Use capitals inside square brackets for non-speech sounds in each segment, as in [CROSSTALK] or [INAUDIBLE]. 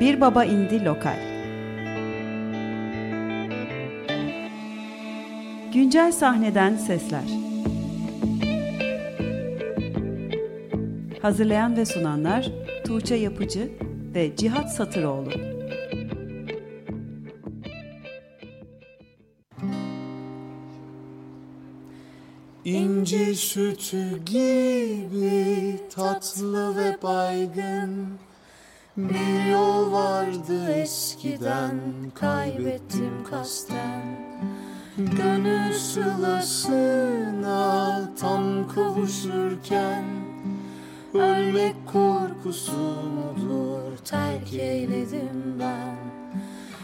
Bir Baba indi Lokal. Güncel sahneden sesler. Hazırlayan ve sunanlar Tuğçe Yapıcı ve Cihat Satıroğlu. İnci sütü gibi tatlı ve baygın Bir yol vardı eskiden kaybettim kasten. Gönül sılasına tam kavuşurken Ölmek korkusu mudur terk eyledim ben.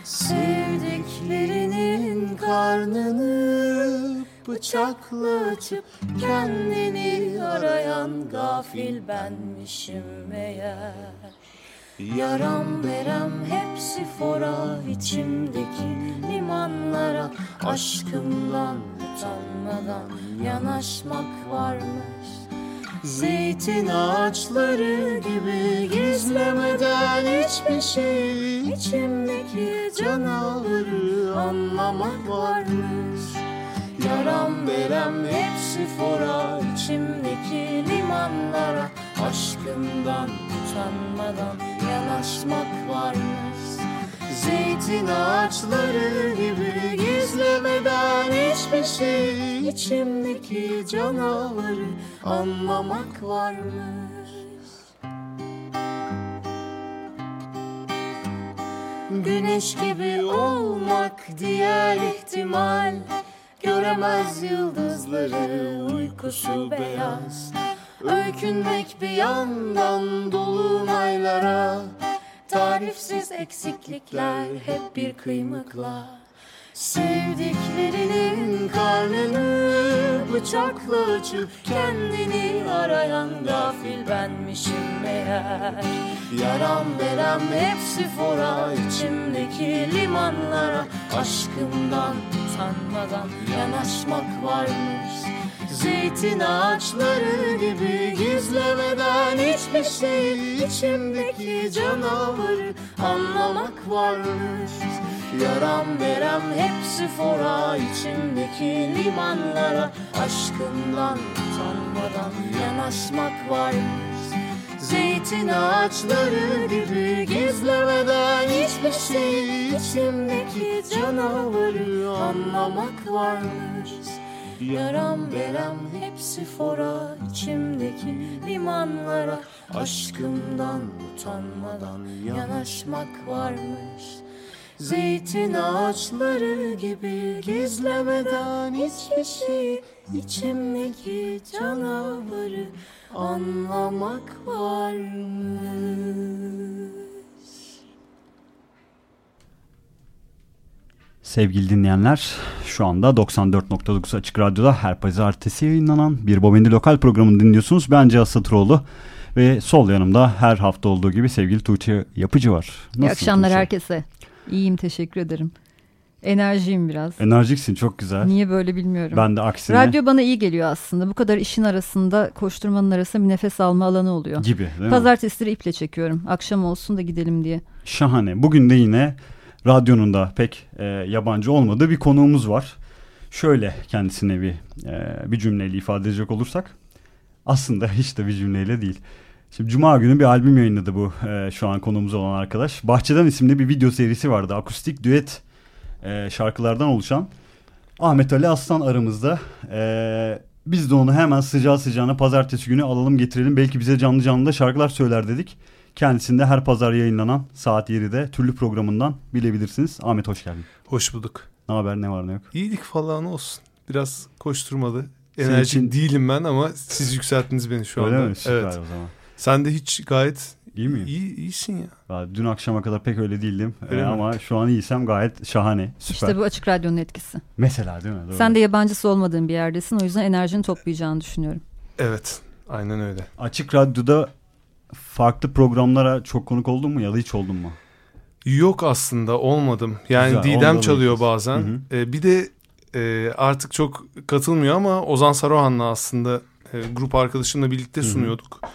Sevdiklerinin karnını bıçakla açıp kendini arayan gafil benmişim meğer Yaram verem hepsi fora içimdeki limanlara. Aşkımdan utanmadan yanaşmak varmış. Zeytin ağaçları gibi gizlemeden hiçbir şey. İçimdeki canavarı anlamak varmış. Yaram verem hepsi fora içimdeki limanlara. Aşkımdan utanmadan yanaşmak varmış. Zeytin ağaçları gibi gizlemeden hiçbir şey içimdeki canavarı anlamak varmış. Güneş gibi olmak diğer ihtimal Göremez yıldızları uykusu beyaz Öykünmek bir yandan dolunaylara. Tarifsiz eksiklikler hep bir kıymıkla. Sevdiklerinin karnını bıçakla açıp Kendini arayan gafil benmişim meğer. Yaram verem hepsi fora içimdeki limanlara. Aşkımdan utanmadan yanaşmak varmış Zeytin ağaçları gibi gizlemeden hiçbir şey içimdeki canavarı anlamak varmış. Yaram verem hepsi fora içimdeki limanlara Aşkımdan utanmadan yanaşmak varmış. Zeytin ağaçları gibi gizlemeden hiçbir şey içimdeki canavarı anlamak varmış Yaram verem hepsi fora içimdeki limanlara Aşkımdan utanmadan yanaşmak varmış Zeytin ağaçları gibi gizlemeden hiçbir şey içimdeki canavarı anlamak varmış. Sevgili dinleyenler, şu anda 94.9 Açık Radyo'da her pazartesi yayınlanan bir Bobendi Lokal programını dinliyorsunuz. Ben Cihat Satıroğlu ve sol yanımda her hafta olduğu gibi sevgili Tuğçe Yapıcı var. Nasılsın İyi akşamlar Tuğçe? herkese. İyiyim teşekkür ederim. Enerjiyim biraz. Enerjiksin çok güzel. Niye böyle bilmiyorum. Ben de aksine. Radyo bana iyi geliyor aslında. Bu kadar işin arasında koşturmanın arasında bir nefes alma alanı oluyor. Gibi değil Pazartesileri iple çekiyorum. Akşam olsun da gidelim diye. Şahane. Bugün de yine radyonun da pek e, yabancı olmadığı bir konuğumuz var. Şöyle kendisine bir e, bir cümleyle ifade edecek olursak. Aslında hiç de bir cümleyle değil. Şimdi Cuma günü bir albüm yayınladı bu e, şu an konuğumuz olan arkadaş. Bahçeden isimli bir video serisi vardı. Akustik düet e, şarkılardan oluşan. Ahmet Ali Aslan aramızda. E, biz de onu hemen sıcağı sıcağına pazartesi günü alalım getirelim. Belki bize canlı canlı da şarkılar söyler dedik. Kendisinde her pazar yayınlanan saat 7'de türlü programından bilebilirsiniz. Ahmet hoş geldin. Hoş bulduk. Ne haber ne var ne yok? İyilik falan olsun. Biraz koşturmadı. Enerji için... değilim ben ama siz yükselttiniz beni şu Öyle anda. mi? Süper evet. o zaman. Sen de hiç gayet iyi mi? İyi, iyisin ya. ya. Dün akşama kadar pek öyle değildim öyle ee, ama şu an iyiysem gayet şahane. Süper. İşte bu açık radyonun etkisi. Mesela değil mi? Doğru. Sen de yabancısı olmadığın bir yerdesin o yüzden enerjini toplayacağını düşünüyorum. Evet aynen öyle. Açık radyoda farklı programlara çok konuk oldun mu ya da hiç oldun mu? Yok aslında olmadım. Yani Güzel, Didem çalıyor bazen. Hı hı. Ee, bir de e, artık çok katılmıyor ama Ozan Saruhan'la aslında e, grup arkadaşımla birlikte sunuyorduk. Hı hı.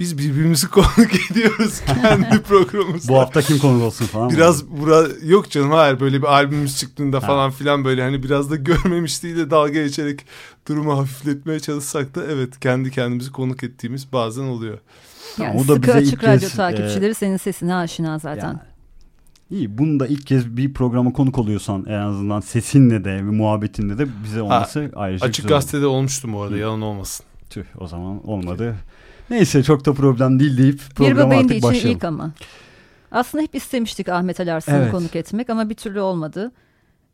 biz birbirimizi [LAUGHS] konuk ediyoruz kendi [LAUGHS] programımızda. Bu hafta kim konuk olsun falan. Biraz bura yok canım hayır böyle bir albümümüz çıktığında ha. falan filan böyle hani biraz da görmemişliği de dalga geçerek durumu hafifletmeye çalışsak da evet kendi kendimizi konuk ettiğimiz bazen oluyor. Yani o da sıkı bize açık radyo kez, takipçileri e, senin sesine aşina zaten. Yani, İyi bunu da ilk kez bir programa konuk oluyorsan en azından sesinle de ve muhabbetinle de bize olması ha, ayrıca Açık gazetede olmuştum bu arada Hı. yalan olmasın. Tüh o zaman olmadı. Neyse çok da problem değil deyip programa artık başlayalım. Bir için ilk ama. Aslında hep istemiştik Ahmet Ali Arslan'ı evet. konuk etmek ama bir türlü olmadı.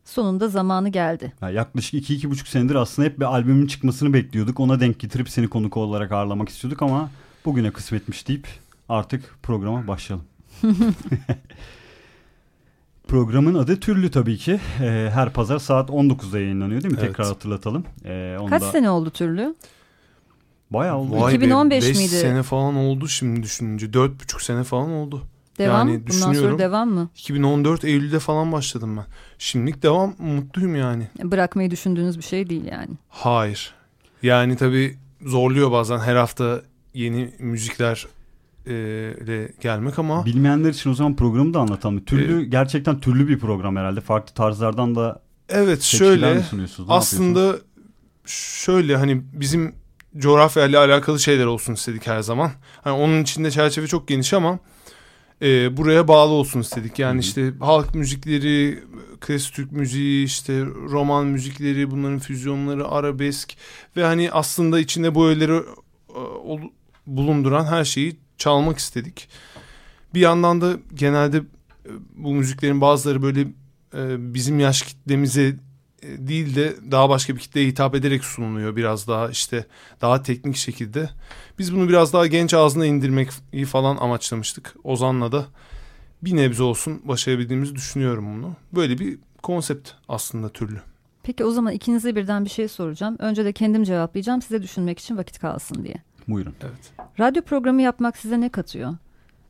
Sonunda zamanı geldi. Ya yaklaşık iki iki buçuk senedir aslında hep bir albümün çıkmasını bekliyorduk. Ona denk getirip seni konuk olarak ağırlamak istiyorduk ama bugüne kısmetmiş deyip artık programa başlayalım. [LAUGHS] Programın adı Türlü tabii ki. Ee, her pazar saat 19'da yayınlanıyor değil mi? Evet. Tekrar hatırlatalım. Ee, onda... Kaç sene oldu Türlü? Bayağı oldu. Vay 2015 be, beş miydi? sene falan oldu şimdi düşününce. Dört buçuk sene falan oldu. Devam yani Bundan sonra devam mı? 2014 Eylül'de falan başladım ben. Şimdilik devam mutluyum yani. Bırakmayı düşündüğünüz bir şey değil yani. Hayır. Yani tabii zorluyor bazen her hafta yeni müzikler ile gelmek ama... Bilmeyenler için o zaman programı da anlatalım. Türlü, ee, gerçekten türlü bir program herhalde. Farklı tarzlardan da Evet şöyle aslında şöyle hani bizim coğrafya ile alakalı şeyler olsun istedik her zaman. Hani onun içinde çerçeve çok geniş ama e, buraya bağlı olsun istedik. Yani Hı-hı. işte halk müzikleri, klasik Türk müziği, işte roman müzikleri, bunların füzyonları, arabesk ve hani aslında içinde bu öğeleri e, bulunduran her şeyi çalmak istedik. Bir yandan da genelde e, bu müziklerin bazıları böyle e, bizim yaş kitlemize e, değil de daha başka bir kitleye hitap ederek sunuluyor biraz daha işte daha teknik şekilde. Biz bunu biraz daha genç ağzına indirmek falan amaçlamıştık. Ozan'la da bir nebze olsun başarabildiğimizi düşünüyorum bunu. Böyle bir konsept aslında türlü. Peki o zaman ikinize birden bir şey soracağım. Önce de kendim cevaplayacağım size düşünmek için vakit kalsın diye. Buyurun. Evet. Radyo programı yapmak size ne katıyor?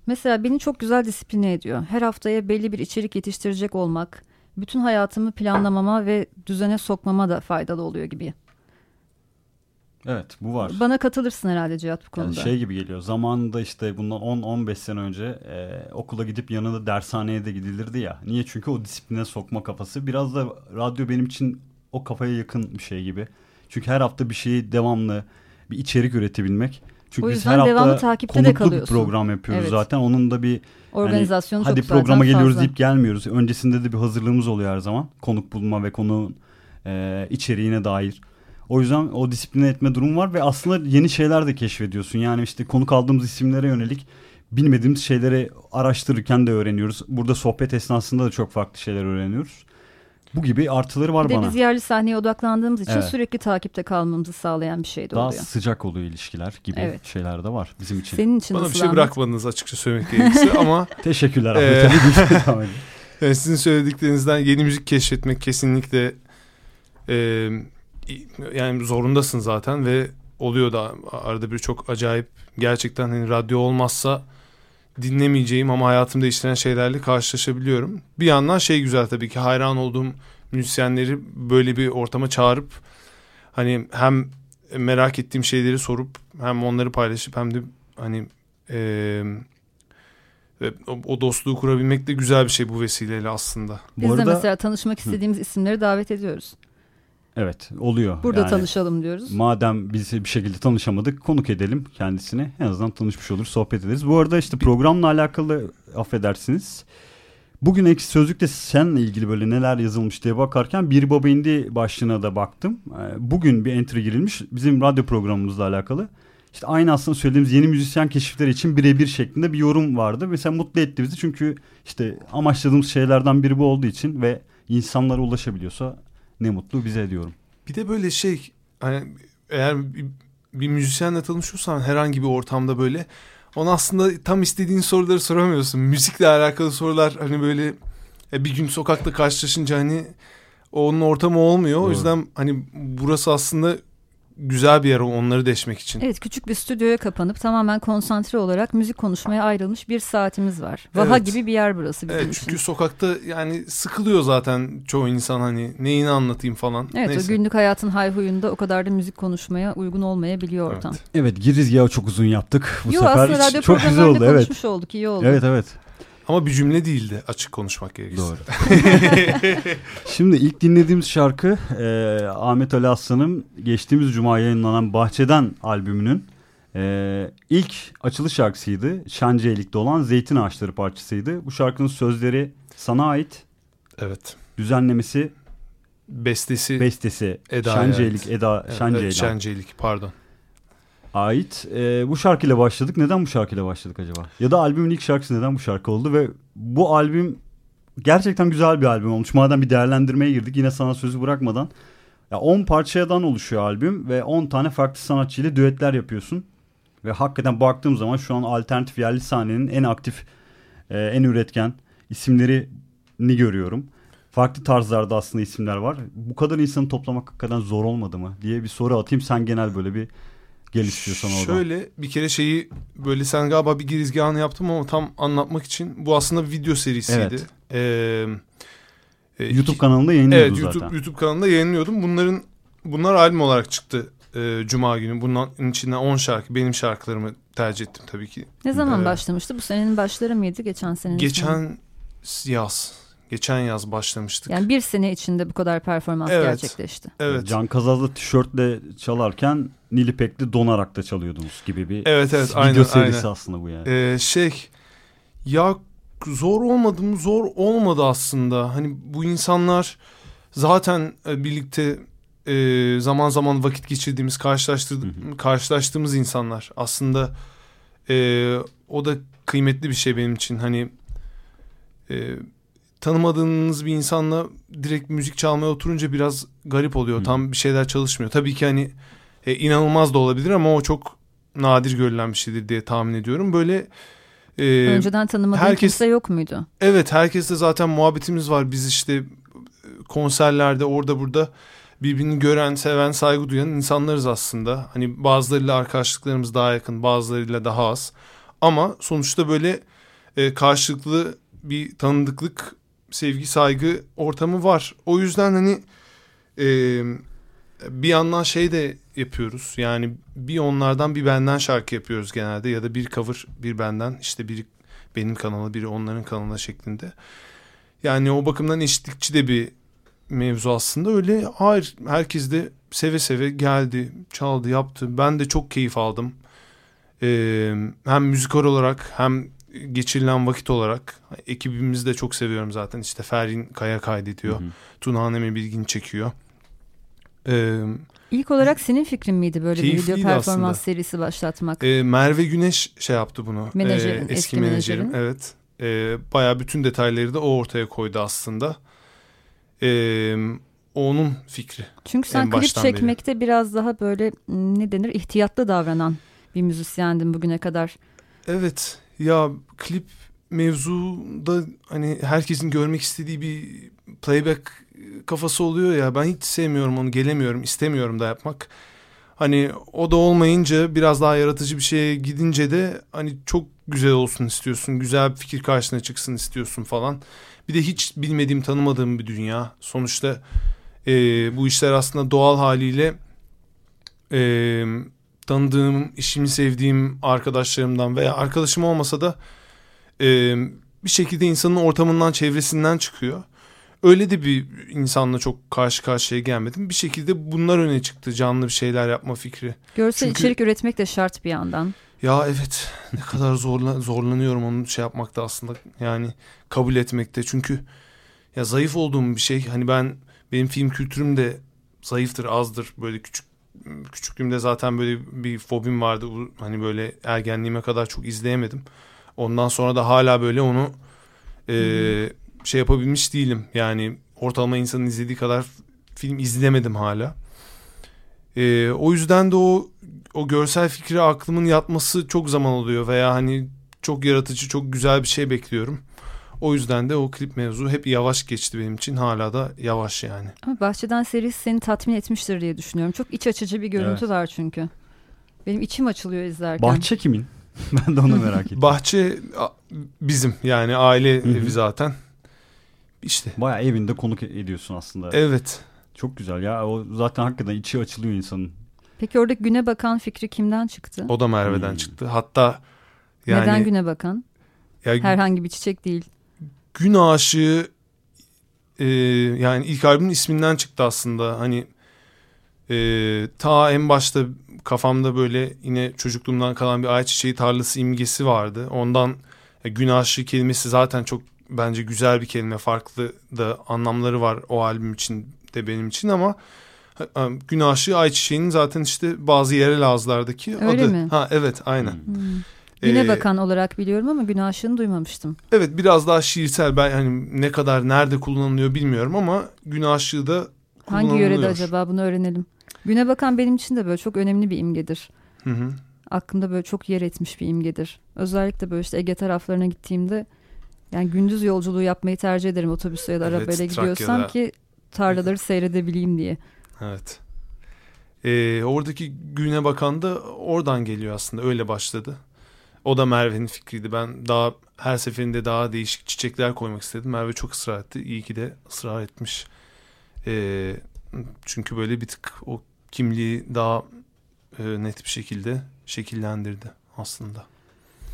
Mesela beni çok güzel disipline ediyor. Her haftaya belli bir içerik yetiştirecek olmak, bütün hayatımı planlamama ve düzene sokmama da faydalı oluyor gibi. Evet bu var. Bana katılırsın herhalde Cihat bu konuda. Yani şey gibi geliyor. Zamanında işte bundan 10-15 sene önce e, okula gidip yanında dershaneye de gidilirdi ya. Niye? Çünkü o disipline sokma kafası. Biraz da radyo benim için o kafaya yakın bir şey gibi. Çünkü her hafta bir şeyi devamlı bir içerik üretebilmek. Çünkü biz her hafta takipte konuklu bir program yapıyoruz evet. zaten. Onun da bir organizasyonu yani, hadi programa geliyoruz fazla. deyip gelmiyoruz. Öncesinde de bir hazırlığımız oluyor her zaman. Konuk bulma ve konu e, içeriğine dair. O yüzden o disipline etme durumu var ve aslında yeni şeyler de keşfediyorsun. Yani işte konuk aldığımız isimlere yönelik bilmediğimiz şeyleri araştırırken de öğreniyoruz. Burada sohbet esnasında da çok farklı şeyler öğreniyoruz. Bu gibi artıları var bir bana. Bir de biz yerli sahneye odaklandığımız için evet. sürekli takipte kalmamızı sağlayan bir şey de Daha oluyor. Daha sıcak oluyor ilişkiler gibi evet. şeyler de var bizim için. Senin için Bana bir şey Ahmet? bırakmadınız açıkça söylemek gerekirse ama. [LAUGHS] Teşekkürler Ahmet [LAUGHS] yani sizin söylediklerinizden yeni müzik keşfetmek kesinlikle e, yani zorundasın zaten ve oluyor da arada bir çok acayip gerçekten hani radyo olmazsa dinlemeyeceğim ama hayatımda işlenen şeylerle karşılaşabiliyorum. Bir yandan şey güzel tabii ki hayran olduğum müzisyenleri böyle bir ortama çağırıp hani hem merak ettiğim şeyleri sorup hem onları paylaşıp hem de hani e, o dostluğu kurabilmek de güzel bir şey bu vesileyle aslında. Biz bu arada, de mesela tanışmak istediğimiz hı. isimleri davet ediyoruz. Evet oluyor. Burada yani, tanışalım diyoruz. Madem biz bir şekilde tanışamadık konuk edelim kendisini. En azından tanışmış olur sohbet ederiz. Bu arada işte programla alakalı affedersiniz. Bugün ek sözlükte senle ilgili böyle neler yazılmış diye bakarken bir baba indi başlığına da baktım. Ee, bugün bir entry girilmiş bizim radyo programımızla alakalı. İşte aynı aslında söylediğimiz yeni müzisyen keşifleri için birebir şeklinde bir yorum vardı. Mesela mutlu etti bizi çünkü işte amaçladığımız şeylerden biri bu olduğu için ve insanlara ulaşabiliyorsa ne mutlu bize diyorum. Bir de böyle şey hani eğer bir, bir müzisyenle tanışıyorsan herhangi bir ortamda böyle ona aslında tam istediğin soruları soramıyorsun. Müzikle alakalı sorular hani böyle e, bir gün sokakta karşılaşınca hani onun ortamı olmuyor. Doğru. O yüzden hani burası aslında güzel bir yer onları deşmek için. Evet küçük bir stüdyoya kapanıp tamamen konsantre olarak müzik konuşmaya ayrılmış bir saatimiz var. Vaha evet. gibi bir yer burası bizim evet, için. Çünkü sokakta yani sıkılıyor zaten çoğu insan hani neyini anlatayım falan. Evet Neyse. o günlük hayatın hayhuyunda o kadar da müzik konuşmaya uygun olmayabiliyor ortam. Evet, evet girizgahı çok uzun yaptık. Bu Yo, sefer aslında çok güzel oldu. Evet. olduk iyi oldu. Evet evet. Ama bir cümle değildi açık konuşmak gerekirse. Doğru. [LAUGHS] Şimdi ilk dinlediğimiz şarkı e, Ahmet Ali Aslan'ın geçtiğimiz cuma yayınlanan Bahçeden albümünün e, ilk açılış şarkısıydı. Şanceylik'te olan Zeytin Ağaçları parçasıydı. Bu şarkının sözleri sana ait. Evet. Düzenlemesi bestesi bestesi Eda Şanceylik Eda evet, Şanceylik. Şanceylik pardon ait. E, bu şarkıyla başladık. Neden bu şarkıyla başladık acaba? Ya da albümün ilk şarkısı neden bu şarkı oldu ve bu albüm gerçekten güzel bir albüm olmuş. Madem bir değerlendirmeye girdik yine sana sözü bırakmadan. Ya 10 parçadan oluşuyor albüm ve 10 tane farklı sanatçıyla düetler yapıyorsun. Ve hakikaten baktığım zaman şu an alternatif yerli sahnenin en aktif, e, en üretken isimlerini görüyorum. Farklı tarzlarda aslında isimler var. Bu kadar insanı toplamak hakikaten zor olmadı mı diye bir soru atayım. Sen genel böyle bir Gel istiyorsan oradan. Şöyle bir kere şeyi böyle sen galiba bir girizgahını yaptım ama tam anlatmak için bu aslında bir video serisiydi. Evet. Ee, e, YouTube iki, kanalında yayınlıyordun evet, zaten. YouTube, YouTube kanalında yayınlıyordum. Bunların bunlar albüm olarak çıktı e, Cuma günü. Bunların içinden 10 şarkı benim şarkılarımı tercih ettim tabii ki. Ne zaman ee, başlamıştı? Bu senenin başları mıydı? Geçen senenin Geçen sonu. yaz. Geçen yaz başlamıştık. Yani bir sene içinde bu kadar performans evet, gerçekleşti. Evet. Can Kazazlı tişörtle çalarken Nilipek'li donarak da çalıyordunuz gibi bir evet, evet, video aynen, serisi aynen. aslında bu yani. Ee, şey ya zor olmadı mı? Zor olmadı aslında. Hani bu insanlar zaten e, birlikte e, zaman zaman vakit geçirdiğimiz, karşılaştırdığımız, karşılaştığımız insanlar. Aslında e, o da kıymetli bir şey benim için. Hani e, tanımadığınız bir insanla direkt müzik çalmaya oturunca biraz garip oluyor. Hı. Tam bir şeyler çalışmıyor. Tabii ki hani e, inanılmaz da olabilir ama o çok nadir görülen bir şeydir diye tahmin ediyorum. Böyle e, önceden tanımadığın herkes, kimse yok muydu? Evet, herkesle zaten muhabbetimiz var. Biz işte konserlerde orada burada birbirini gören, seven, saygı duyan insanlarız aslında. Hani bazılarıyla arkadaşlıklarımız daha yakın, bazılarıyla daha az. Ama sonuçta böyle e, karşılıklı bir tanıdıklık sevgi saygı ortamı var. O yüzden hani e, bir yandan şey de yapıyoruz. Yani bir onlardan bir benden şarkı yapıyoruz genelde ya da bir cover bir benden işte biri benim kanala biri onların kanalına şeklinde. Yani o bakımdan eşitlikçi de bir mevzu aslında öyle. Hayır herkes de seve seve geldi, çaldı, yaptı. Ben de çok keyif aldım. Ee, hem müzikal olarak hem geçirilen vakit olarak ekibimizi de çok seviyorum zaten. İşte Ferin Kaya kaydediyor. Hı hı. Tuna Hanemi Bilgin çekiyor. Ee, İlk olarak senin fikrin miydi böyle bir video performans aslında. serisi başlatmak? Ee, Merve Güneş şey yaptı bunu. Menajerin, ee, eski, eski menajerim. menajerim. Evet. Ee, Baya bütün detayları da o ortaya koydu aslında. Ee, onun fikri. Çünkü sen klip çekmekte beri. biraz daha böyle ne denir ihtiyatlı davranan bir müzisyendin bugüne kadar. Evet ya klip mevzuda hani herkesin görmek istediği bir playback kafası oluyor ya ben hiç sevmiyorum onu gelemiyorum istemiyorum da yapmak. Hani o da olmayınca biraz daha yaratıcı bir şeye gidince de hani çok güzel olsun istiyorsun. Güzel bir fikir karşına çıksın istiyorsun falan. Bir de hiç bilmediğim tanımadığım bir dünya. Sonuçta e, bu işler aslında doğal haliyle e, tanıdığım, işimi sevdiğim arkadaşlarımdan veya arkadaşım olmasa da e, bir şekilde insanın ortamından, çevresinden çıkıyor. Öyle de bir insanla çok karşı karşıya gelmedim. Bir şekilde bunlar öne çıktı canlı bir şeyler yapma fikri. Görsel Çünkü, içerik üretmek de şart bir yandan. Ya evet ne kadar zorla, zorlanıyorum onu şey yapmakta aslında yani kabul etmekte. Çünkü ya zayıf olduğum bir şey hani ben benim film kültürüm de zayıftır azdır böyle küçük küçüklüğümde zaten böyle bir fobim vardı. Hani böyle ergenliğime kadar çok izleyemedim. Ondan sonra da hala böyle onu e, şey yapabilmiş değilim. Yani ortalama insanın izlediği kadar film izlemedim hala. E, o yüzden de o o görsel fikri aklımın yatması çok zaman oluyor veya hani çok yaratıcı, çok güzel bir şey bekliyorum. O yüzden de o klip mevzu hep yavaş geçti benim için. Hala da yavaş yani. Ama Bahçeden serisi seni tatmin etmiştir diye düşünüyorum. Çok iç açıcı bir görüntü evet. var çünkü. Benim içim açılıyor izlerken. Bahçe kimin? [LAUGHS] ben de onu merak [LAUGHS] ettim. Bahçe bizim yani aile evi zaten. İşte. Baya evinde konuk ediyorsun aslında. Evet. Çok güzel ya. O zaten hakikaten içi açılıyor insanın. Peki orada güne bakan fikri kimden çıktı? O da Merve'den hmm. çıktı. Hatta yani Neden güne bakan? Ya, Herhangi bir çiçek değil. Gün aşığı e, yani ilk albümün isminden çıktı aslında. Hani e, ta en başta kafamda böyle yine çocukluğumdan kalan bir ayçiçeği tarlası imgesi vardı. Ondan e, gün aşığı kelimesi zaten çok bence güzel bir kelime. Farklı da anlamları var o albüm için de benim için ama gün aşığı ayçiçeğinin zaten işte bazı yerel ağızlardaki Öyle adı. mi? Ha evet aynen. Hmm. Güne ee, bakan olarak biliyorum ama gün aşığını duymamıştım. Evet biraz daha şiirsel ben hani ne kadar nerede kullanılıyor bilmiyorum ama gün aşığı da Hangi yörede acaba bunu öğrenelim. Güne bakan benim için de böyle çok önemli bir imgedir. Hı hı. Aklımda böyle çok yer etmiş bir imgedir. Özellikle böyle işte Ege taraflarına gittiğimde yani gündüz yolculuğu yapmayı tercih ederim otobüsle ya da evet, arabayla gidiyorsam ki tarlaları seyredebileyim diye. Evet. Ee, oradaki güne bakan da oradan geliyor aslında öyle başladı. O da Merve'nin fikriydi. Ben daha her seferinde daha değişik çiçekler koymak istedim. Merve çok ısrar etti. İyi ki de ısrar etmiş. Ee, çünkü böyle bir tık o kimliği daha e, net bir şekilde şekillendirdi aslında.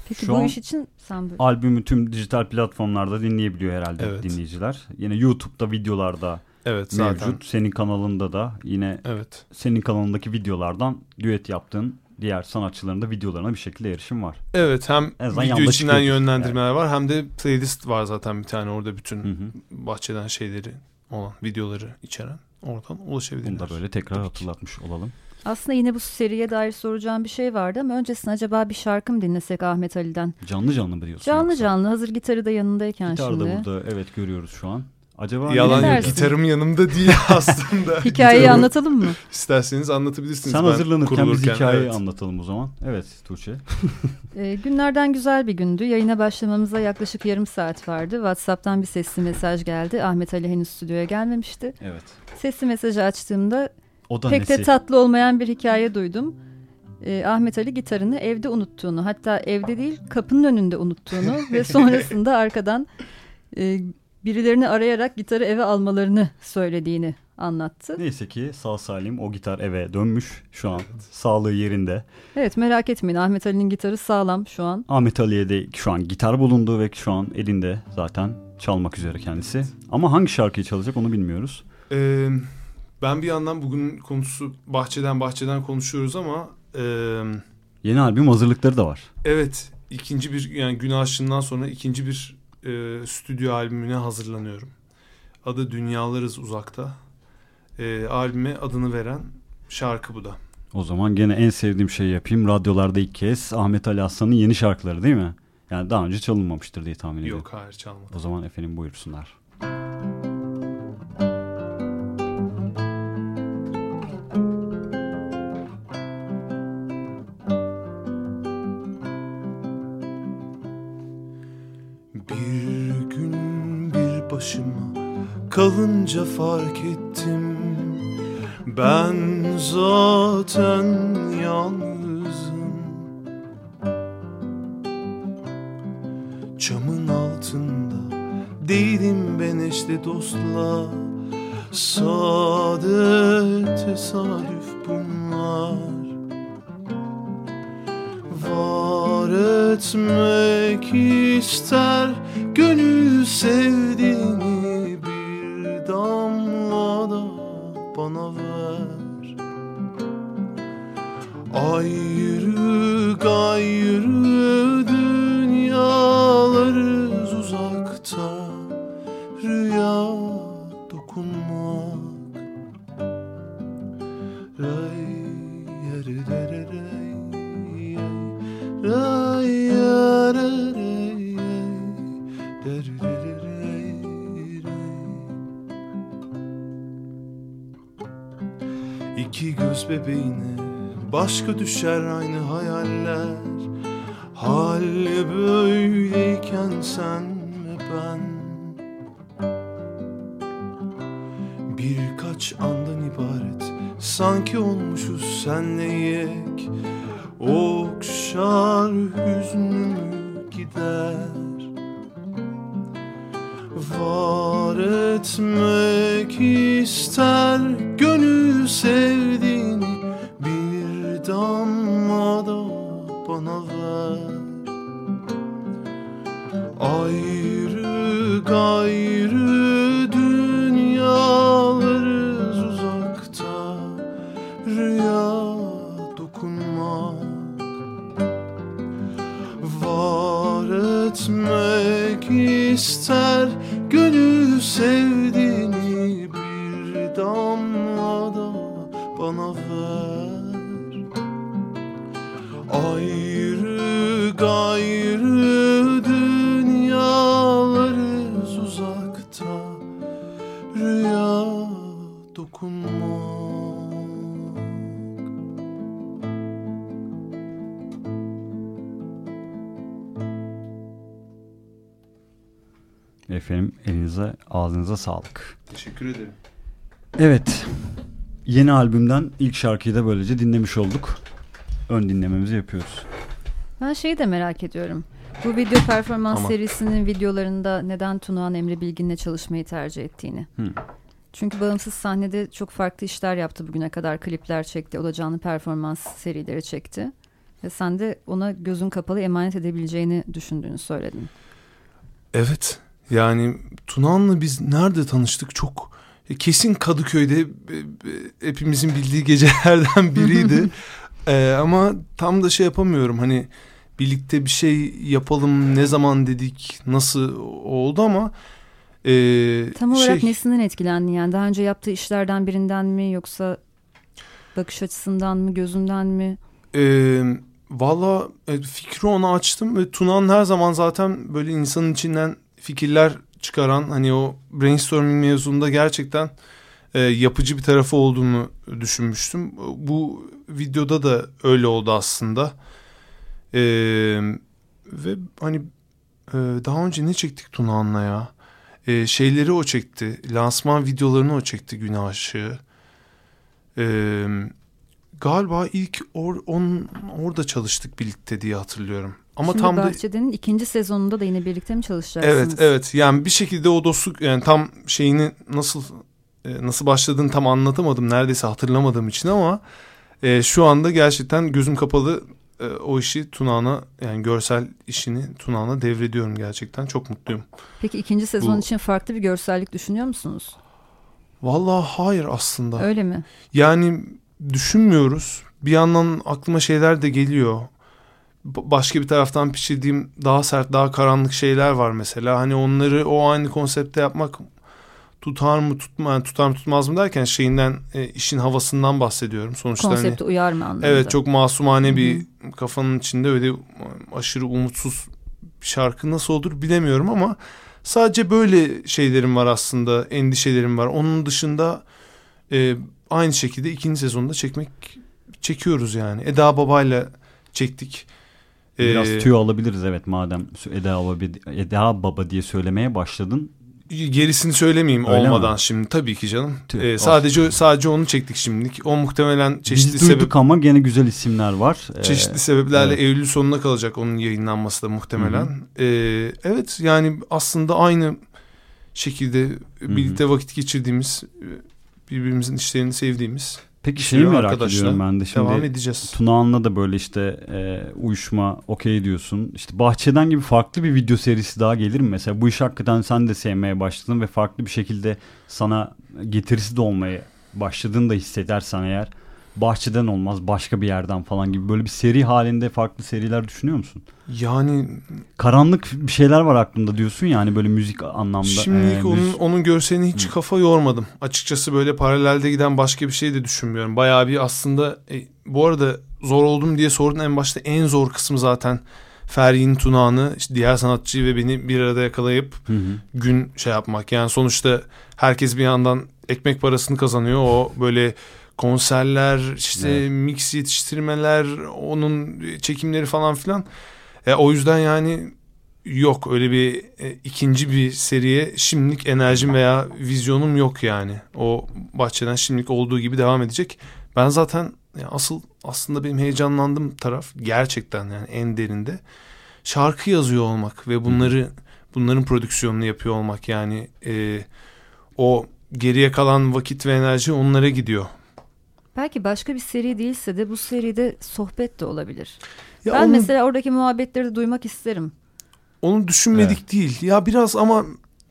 Peki Şu bu iş için sen böyle... albümü tüm dijital platformlarda dinleyebiliyor herhalde evet. dinleyiciler. Yine YouTube'da videolarda evet, mevcut. Zaten. Senin kanalında da yine evet. senin kanalındaki videolardan düet yaptığın diğer sanatçıların da videolarına bir şekilde erişim var. Evet hem video içinden yönlendirmeler yani. var hem de playlist var zaten bir tane orada bütün hı hı. bahçeden şeyleri olan videoları içeren oradan ulaşabilirler. Bunu da böyle tekrar Tabii hatırlatmış ki. olalım. Aslında yine bu seriye dair soracağım bir şey vardı ama öncesinde acaba bir şarkı mı dinlesek Ahmet Ali'den? Canlı canlı mı diyorsun? Canlı yoksa? canlı hazır gitarı da yanındayken Gitar şimdi. Gitar da burada evet görüyoruz şu an. Acaba Yalan yok gitarım yanımda değil [LAUGHS] aslında. [LAUGHS] Hikayeyi anlatalım mı? İsterseniz anlatabilirsiniz. Sen hazırlanırken biz hikayeyi evet. anlatalım o zaman. Evet Tuğçe. [LAUGHS] e, günlerden güzel bir gündü. Yayına başlamamıza yaklaşık yarım saat vardı. Whatsapp'tan bir sesli mesaj geldi. Ahmet Ali henüz stüdyoya gelmemişti. Evet. Sesli mesajı açtığımda o da pek nesi? de tatlı olmayan bir hikaye duydum. E, Ahmet Ali gitarını evde unuttuğunu hatta evde değil kapının önünde unuttuğunu ve sonrasında arkadan... E, birilerini arayarak gitarı eve almalarını söylediğini anlattı. Neyse ki sağ salim o gitar eve dönmüş şu an. Sağlığı yerinde. Evet merak etmeyin Ahmet Ali'nin gitarı sağlam şu an. Ahmet Ali'ye de şu an gitar bulundu ve şu an elinde zaten çalmak üzere kendisi. Ama hangi şarkıyı çalacak onu bilmiyoruz. Ee, ben bir yandan bugün konusu bahçeden bahçeden konuşuyoruz ama... E, Yeni albüm hazırlıkları da var. Evet ikinci bir yani gün aşığından sonra ikinci bir e, stüdyo albümüne hazırlanıyorum. Adı Dünyalarız Uzakta. E, albüme adını veren şarkı bu da. O zaman gene en sevdiğim şeyi yapayım. Radyolarda ilk kez Ahmet Ali Aslan'ın yeni şarkıları değil mi? Yani daha önce çalınmamıştır diye tahmin ediyorum. Yok hayır çalmadı. O zaman efendim buyursunlar. Kalınca fark ettim. Ben zaten yalnızım. Çamın altında değilim ben eşte dostla. Sade tesadüf bunlar. Var etmek ister başka düşer aynı hayaller. Hal böyleyken sen ve ben. Birkaç andan ibaret Sanki olmuşuz senle yek. Okşar hüznümü gider. Var etmek ister gönül sevdiğini bana ver. Ayrı gayrı dünyalarız uzakta. Rüya dokunmak. Var etmek ister elinize ağzınıza sağlık. Teşekkür ederim. Evet. Yeni albümden ilk şarkıyı da böylece dinlemiş olduk. Ön dinlememizi yapıyoruz. Ben şeyi de merak ediyorum. Bu video performans Ama. serisinin videolarında neden Tunağan Emre Bilgin'le çalışmayı tercih ettiğini. Hı. Çünkü bağımsız sahnede çok farklı işler yaptı bugüne kadar. Klipler çekti, o da canlı performans serileri çekti. Ve sen de ona gözün kapalı emanet edebileceğini düşündüğünü söyledin. Evet. Yani Tuna'nla biz nerede tanıştık çok e, kesin Kadıköy'de e, e, hepimizin bildiği [LAUGHS] gecelerden biriydi. Ee, [LAUGHS] ama tam da şey yapamıyorum hani birlikte bir şey yapalım ne zaman dedik nasıl oldu ama e, Tam olarak şey, nesinden etkilendin yani? Daha önce yaptığı işlerden birinden mi yoksa bakış açısından mı, gözünden mi? E, Valla fikri ona açtım ve Tuna'nın her zaman zaten böyle insanın içinden fikirler çıkaran hani o brainstorming mevzunda gerçekten e, yapıcı bir tarafı olduğunu düşünmüştüm. Bu videoda da öyle oldu aslında. E, ve hani e, daha önce ne çektik Tuna'nla ya? E, şeyleri o çekti. Lansman videolarını o çekti Günah Işığı. Eee galiba ilk or, on, orada çalıştık birlikte diye hatırlıyorum. Ama Şimdi tam da Bahçede'nin ikinci sezonunda da yine birlikte mi çalışacaksınız? evet evet yani bir şekilde o dostluk yani tam şeyini nasıl e, nasıl başladığını tam anlatamadım neredeyse hatırlamadığım için ama e, şu anda gerçekten gözüm kapalı e, o işi Tunağan'a yani görsel işini Tunağan'a devrediyorum gerçekten çok mutluyum. Peki ikinci sezon Bu- için farklı bir görsellik düşünüyor musunuz? Vallahi hayır aslında. Öyle mi? Yani düşünmüyoruz. Bir yandan aklıma şeyler de geliyor. Başka bir taraftan pişirdiğim daha sert, daha karanlık şeyler var mesela. Hani onları o aynı konsepte yapmak tutar mı tutma, yani tutar mı tutmaz mı derken şeyinden e, işin havasından bahsediyorum. Sonuçta hani, Konsepte uyar mı anlamında? evet çok masumane Hı hı. bir kafanın içinde öyle aşırı umutsuz bir şarkı nasıl olur bilemiyorum ama sadece böyle şeylerim var aslında, endişelerim var. Onun dışında e, aynı şekilde ikinci sezonda çekmek çekiyoruz yani. Eda Baba'yla çektik. Biraz Ee, tüyo alabiliriz evet madem Eda Baba, Eda Baba diye söylemeye başladın. gerisini söylemeyeyim Öyle olmadan mi? şimdi tabii ki canım. Tüh, Ee, olsun. sadece sadece onu çektik şimdilik. O muhtemelen çeşitli Biz sebep ama gene güzel isimler var. Ee, çeşitli sebeplerle evet. Eylül sonuna kalacak onun yayınlanması da muhtemelen. Ee, evet yani aslında aynı şekilde birlikte vakit geçirdiğimiz birbirimizin işlerini sevdiğimiz Peki bir şeyi merak ediyorum ben de şimdi. devam edeceğiz. Tunağan'la da böyle işte e, uyuşma okey diyorsun. İşte Bahçeden gibi farklı bir video serisi daha gelir mi? Mesela bu iş hakikaten sen de sevmeye başladın ve farklı bir şekilde sana getirisi de olmaya başladığını da hissedersen eğer Bahçeden olmaz başka bir yerden falan gibi böyle bir seri halinde farklı seriler düşünüyor musun? Yani Karanlık bir şeyler var aklımda diyorsun yani böyle müzik anlamda. Şimdilik e, onun, müzik- onun görseline hiç kafa yormadım. Açıkçası böyle paralelde giden başka bir şey de düşünmüyorum. Bayağı bir aslında e, bu arada zor oldum diye sordun en başta en zor kısmı zaten Feryi'nin tunağını işte diğer sanatçıyı ve beni bir arada yakalayıp Hı hı. gün şey yapmak. Yani sonuçta herkes bir yandan ekmek parasını kazanıyor. O böyle konserler işte Evet. mix yetiştirmeler onun çekimleri falan filan. E, o yüzden yani yok öyle bir e, ikinci bir seriye şimdilik enerjim veya vizyonum yok yani. O bahçeden şimdilik olduğu gibi devam edecek. Ben zaten yani asıl aslında benim heyecanlandığım taraf gerçekten yani en derinde şarkı yazıyor olmak ve bunları bunların prodüksiyonunu yapıyor olmak yani e, o geriye kalan vakit ve enerji onlara gidiyor. Belki başka bir seri değilse de bu seride sohbet de olabilir. Ya ben onu, mesela oradaki muhabbetleri de duymak isterim. Onu düşünmedik evet. değil. Ya biraz ama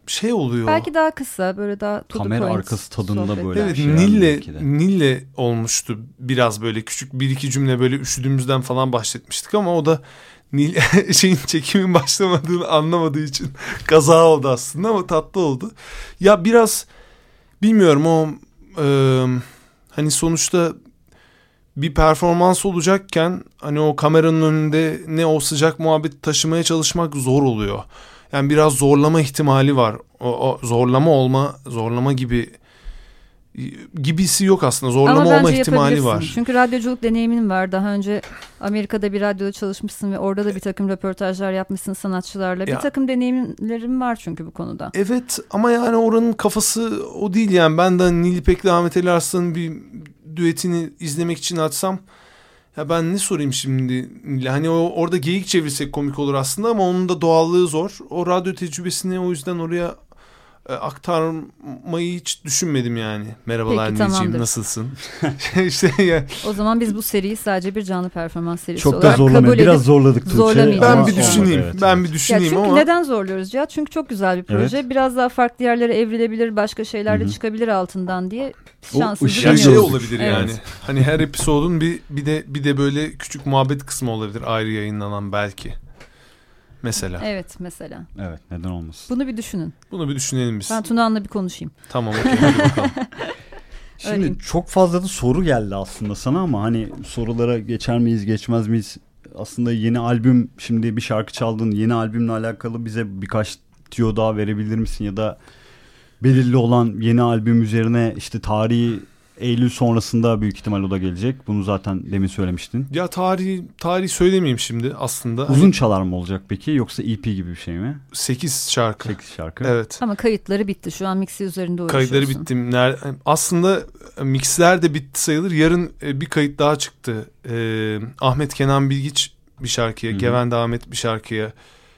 şey oluyor. Belki daha kısa böyle daha kamera arkası tadında sohbet. böyle. Evet Nil'le Nil'le olmuştu biraz böyle küçük bir iki cümle böyle üşüdüğümüzden falan bahsetmiştik ama o da Nil [LAUGHS] şeyin çekimin başlamadığını anlamadığı için [LAUGHS] kaza oldu aslında ama tatlı oldu. Ya biraz bilmiyorum o e, hani sonuçta bir performans olacakken hani o kameranın önünde ne o sıcak muhabbet taşımaya çalışmak zor oluyor. Yani biraz zorlama ihtimali var. O, o zorlama olma, zorlama gibi gibisi yok aslında. Zorlama Ama olma ihtimali var. Çünkü radyoculuk deneyimin var. Daha önce Amerika'da bir radyoda çalışmışsın ve orada da bir takım röportajlar yapmışsın sanatçılarla. Ya, bir takım deneyimlerim var çünkü bu konuda. Evet ama yani oranın kafası o değil yani. Ben de Nil İpek'le Ahmet Ali Arslan'ın bir düetini izlemek için açsam ya ben ne sorayım şimdi? Hani o, orada geyik çevirsek komik olur aslında ama onun da doğallığı zor. O radyo tecrübesini o yüzden oraya e, aktarmayı hiç düşünmedim yani. Merhabalar Peki, nasılsın? [LAUGHS] [LAUGHS] işte ya. O zaman biz bu seriyi sadece bir canlı performans serisi çok olarak kabul edip Biraz zorladık Tuğçe. Ben bir düşüneyim. Evet, ben bir düşüneyim ya çünkü ama. neden zorluyoruz Cihat? Çünkü çok güzel bir proje. Evet. Biraz daha farklı yerlere evrilebilir, başka şeyler de çıkabilir altından diye şansımızı şey, şey olabilir evet. yani. Hani her episodun bir bir de bir de böyle küçük muhabbet kısmı olabilir ayrı yayınlanan belki. Mesela. Evet mesela. Evet neden olmasın. Bunu bir düşünün. Bunu bir düşünelim biz. Ben Tuna'nla bir konuşayım. Tamam okey hadi bakalım. [LAUGHS] Şimdi Öyleyim. çok fazla da soru geldi aslında sana ama hani sorulara geçer miyiz geçmez miyiz? Aslında yeni albüm şimdi bir şarkı çaldın yeni albümle alakalı bize birkaç tiyo daha verebilir misin ya da belirli olan yeni albüm üzerine işte tarihi Eylül sonrasında büyük ihtimal o da gelecek. Bunu zaten demin söylemiştin. Ya tarih tarih söylemeyeyim şimdi aslında. Uzun hani... çalar mı olacak peki yoksa EP gibi bir şey mi? 8 şarkı. 8 şarkı. Evet. Ama kayıtları bitti. Şu an mixi üzerinde uğraşıyorsun. Kayıtları bitti. Aslında mixler de bitti sayılır. Yarın e, bir kayıt daha çıktı. Ee, Ahmet Kenan Bilgiç bir şarkıya, Hı-hı. Gevende Ahmet bir şarkıya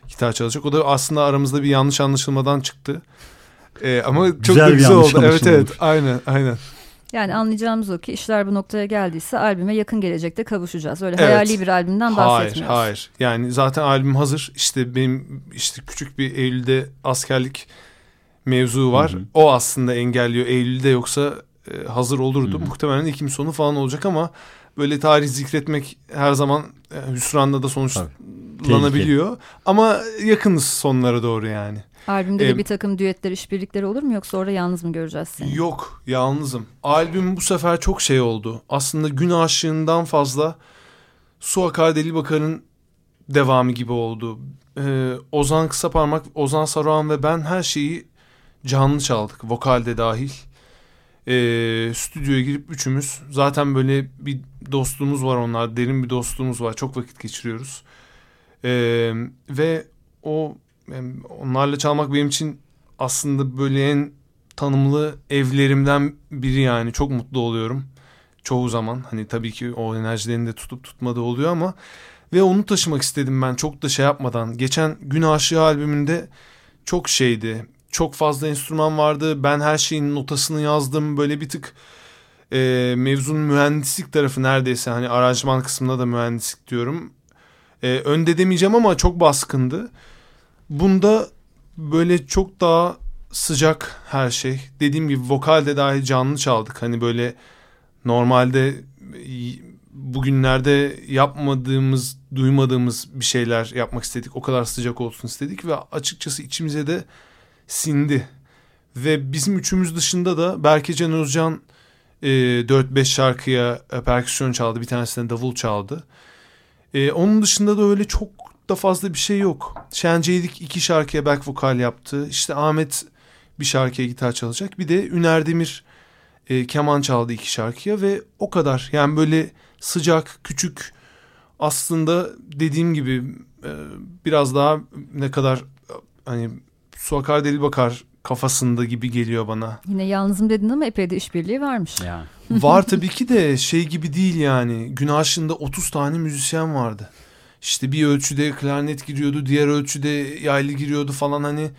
gitar çalacak. O da aslında aramızda bir yanlış anlaşılmadan çıktı. Ee, ama çok güzel, güzel oldu. Evet evet aynen aynen. Yani anlayacağımız o ki işler bu noktaya geldiyse albüme yakın gelecekte kavuşacağız. Öyle evet. hayali bir albümden bahsetmiyoruz. Hayır, hayır. Yani zaten albüm hazır. İşte benim işte küçük bir Eylül'de askerlik mevzu var. Hı hı. O aslında engelliyor. Eylül'de yoksa e, hazır olurdu. Hı hı. Muhtemelen Ekim sonu falan olacak ama böyle tarih zikretmek her zaman e, hüsranla da sonuçlanabiliyor. Ama yakınız sonlara doğru yani. Albümde ee, de bir takım düetler, işbirlikleri olur mu yoksa orada yalnız mı göreceğiz seni? Yok, yalnızım. Albüm bu sefer çok şey oldu. Aslında gün aşığından fazla Su Akar Deli Bakar'ın devamı gibi oldu. Ee, Ozan Kısaparmak, Ozan Saruhan ve ben her şeyi canlı çaldık. Vokalde dahil. Ee, stüdyoya girip üçümüz. Zaten böyle bir dostluğumuz var onlar. Derin bir dostluğumuz var. Çok vakit geçiriyoruz. Ee, ve o onlarla çalmak benim için aslında böyle en tanımlı evlerimden biri yani. Çok mutlu oluyorum çoğu zaman. Hani tabii ki o enerjilerini de tutup tutmadığı oluyor ama. Ve onu taşımak istedim ben çok da şey yapmadan. Geçen Gün Aşığı albümünde çok şeydi. Çok fazla enstrüman vardı. Ben her şeyin notasını yazdım. Böyle bir tık e, mevzunun mühendislik tarafı neredeyse. Hani aranjman kısmında da mühendislik diyorum. E, önde demeyeceğim ama çok baskındı Bunda böyle çok daha sıcak her şey. Dediğim gibi vokalde dahi canlı çaldık. Hani böyle normalde bugünlerde yapmadığımız, duymadığımız bir şeyler yapmak istedik. O kadar sıcak olsun istedik ve açıkçası içimize de sindi. Ve bizim üçümüz dışında da Berke Can Özcan e, 4-5 şarkıya e, perküsyon çaldı. Bir tanesine davul çaldı. E, onun dışında da öyle çok da fazla bir şey yok. Şenceydik iki şarkıya back vokal yaptı. İşte Ahmet bir şarkıya gitar çalacak. Bir de Üner Demir e, keman çaldı iki şarkıya ve o kadar. Yani böyle sıcak, küçük aslında dediğim gibi e, biraz daha ne kadar hani su akar deli bakar kafasında gibi geliyor bana. Yine yalnızım dedin ama epey de işbirliği varmış. Yani. Var tabii ki de şey gibi değil yani. Gün aşında 30 tane müzisyen vardı. İşte bir ölçüde klarnet giriyordu, diğer ölçüde yaylı giriyordu falan hani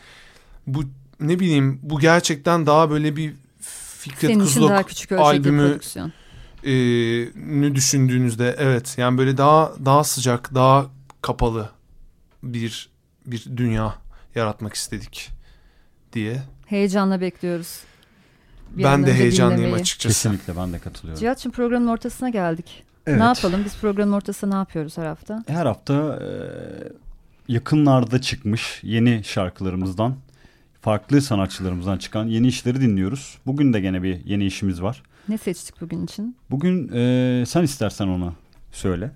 bu ne bileyim bu gerçekten daha böyle bir Fikret Senin Kızılok daha küçük albümü e, nü düşündüğünüzde evet yani böyle daha daha sıcak, daha kapalı bir bir dünya yaratmak istedik diye. Heyecanla bekliyoruz. Bir ben de heyecanlıyım dinlemeyi. açıkçası. Kesinlikle ben de katılıyorum. Cihat'cığım programın ortasına geldik. Evet. Ne yapalım? Biz programın ortasında ne yapıyoruz her hafta? Her hafta e, yakınlarda çıkmış yeni şarkılarımızdan, farklı sanatçılarımızdan çıkan yeni işleri dinliyoruz. Bugün de gene bir yeni işimiz var. Ne seçtik bugün için? Bugün e, sen istersen onu söyle.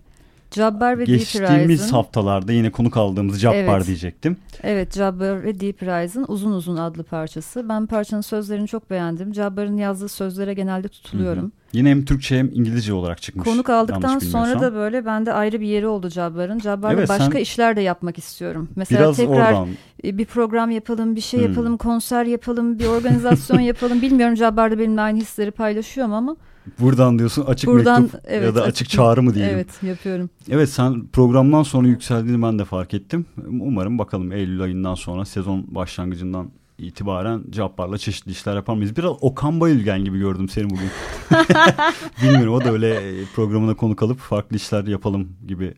Jabbar ve Geçtiğimiz Deep Rising. haftalarda yine konuk aldığımız Jabbar evet. diyecektim. Evet Jabbar ve Deep Rising uzun uzun adlı parçası. Ben parçanın sözlerini çok beğendim. Jabbar'ın yazdığı sözlere genelde tutuluyorum. Hı hı. Yine hem Türkçe hem İngilizce olarak çıkmış. Konuk aldıktan sonra da böyle bende ayrı bir yeri oldu Jabbar'ın. Jabbar'la evet, başka işler de yapmak istiyorum. Mesela biraz tekrar oradan... E, bir program yapalım, bir şey hmm. yapalım, konser yapalım, bir organizasyon [LAUGHS] yapalım. Bilmiyorum Jabbar da benimle aynı hisleri paylaşıyor ama Buradan diyorsun açık Buradan, mektup evet, ya da açık, açık çağrı mı diyelim. Evet yapıyorum. Evet sen programdan sonra yükseldiğini ben de fark ettim. Umarım bakalım Eylül ayından sonra sezon başlangıcından itibaren Cabbar'la çeşitli işler yapar mıyız? Biraz Okan Bayülgen gibi gördüm seni bugün. [LAUGHS] Bilmiyorum o da öyle programına konuk alıp farklı işler yapalım gibi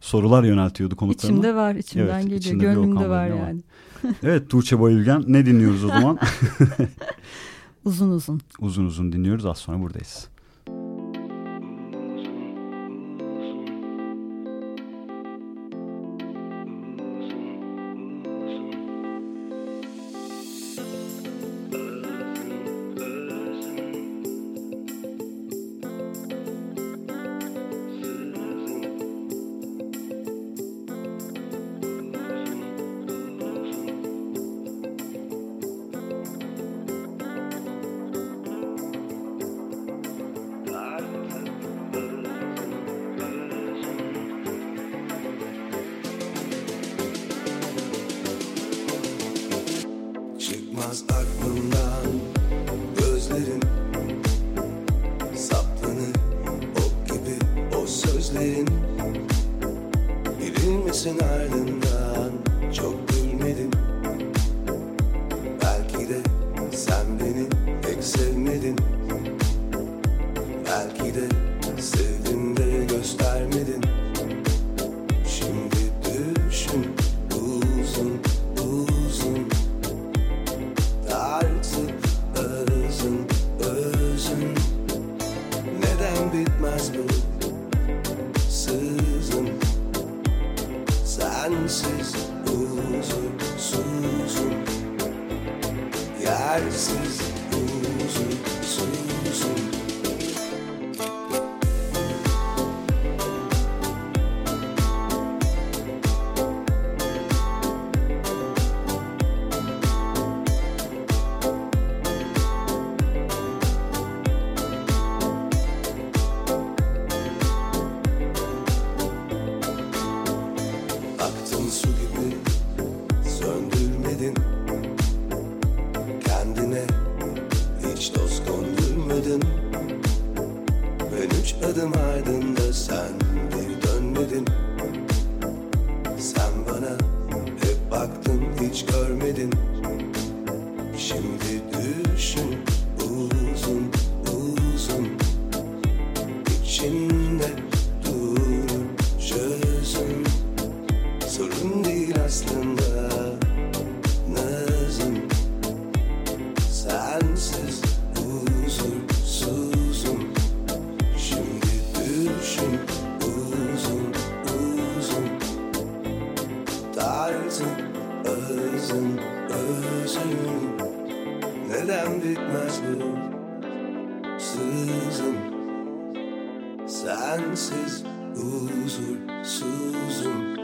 sorular yöneltiyordu konuklarına. İçimde var, içimden evet, geliyor. Gönlümde var yani. [LAUGHS] [LAUGHS] evet Tuğçe Bayülgen ne dinliyoruz o zaman? uzun uzun. Uzun uzun dinliyoruz az sonra buradayız. didn't sensiz huzur, suzum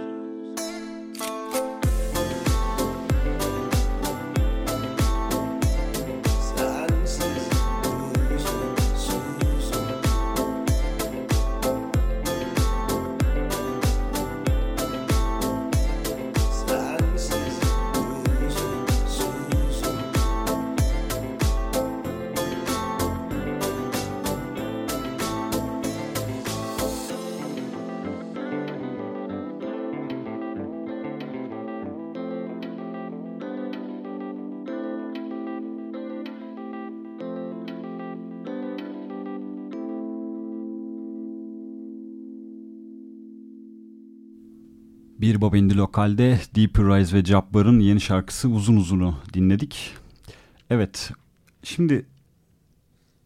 Bir Baba Indi Lokal'de Deep Rise ve Jabbar'ın yeni şarkısı Uzun Uzun'u dinledik. Evet, şimdi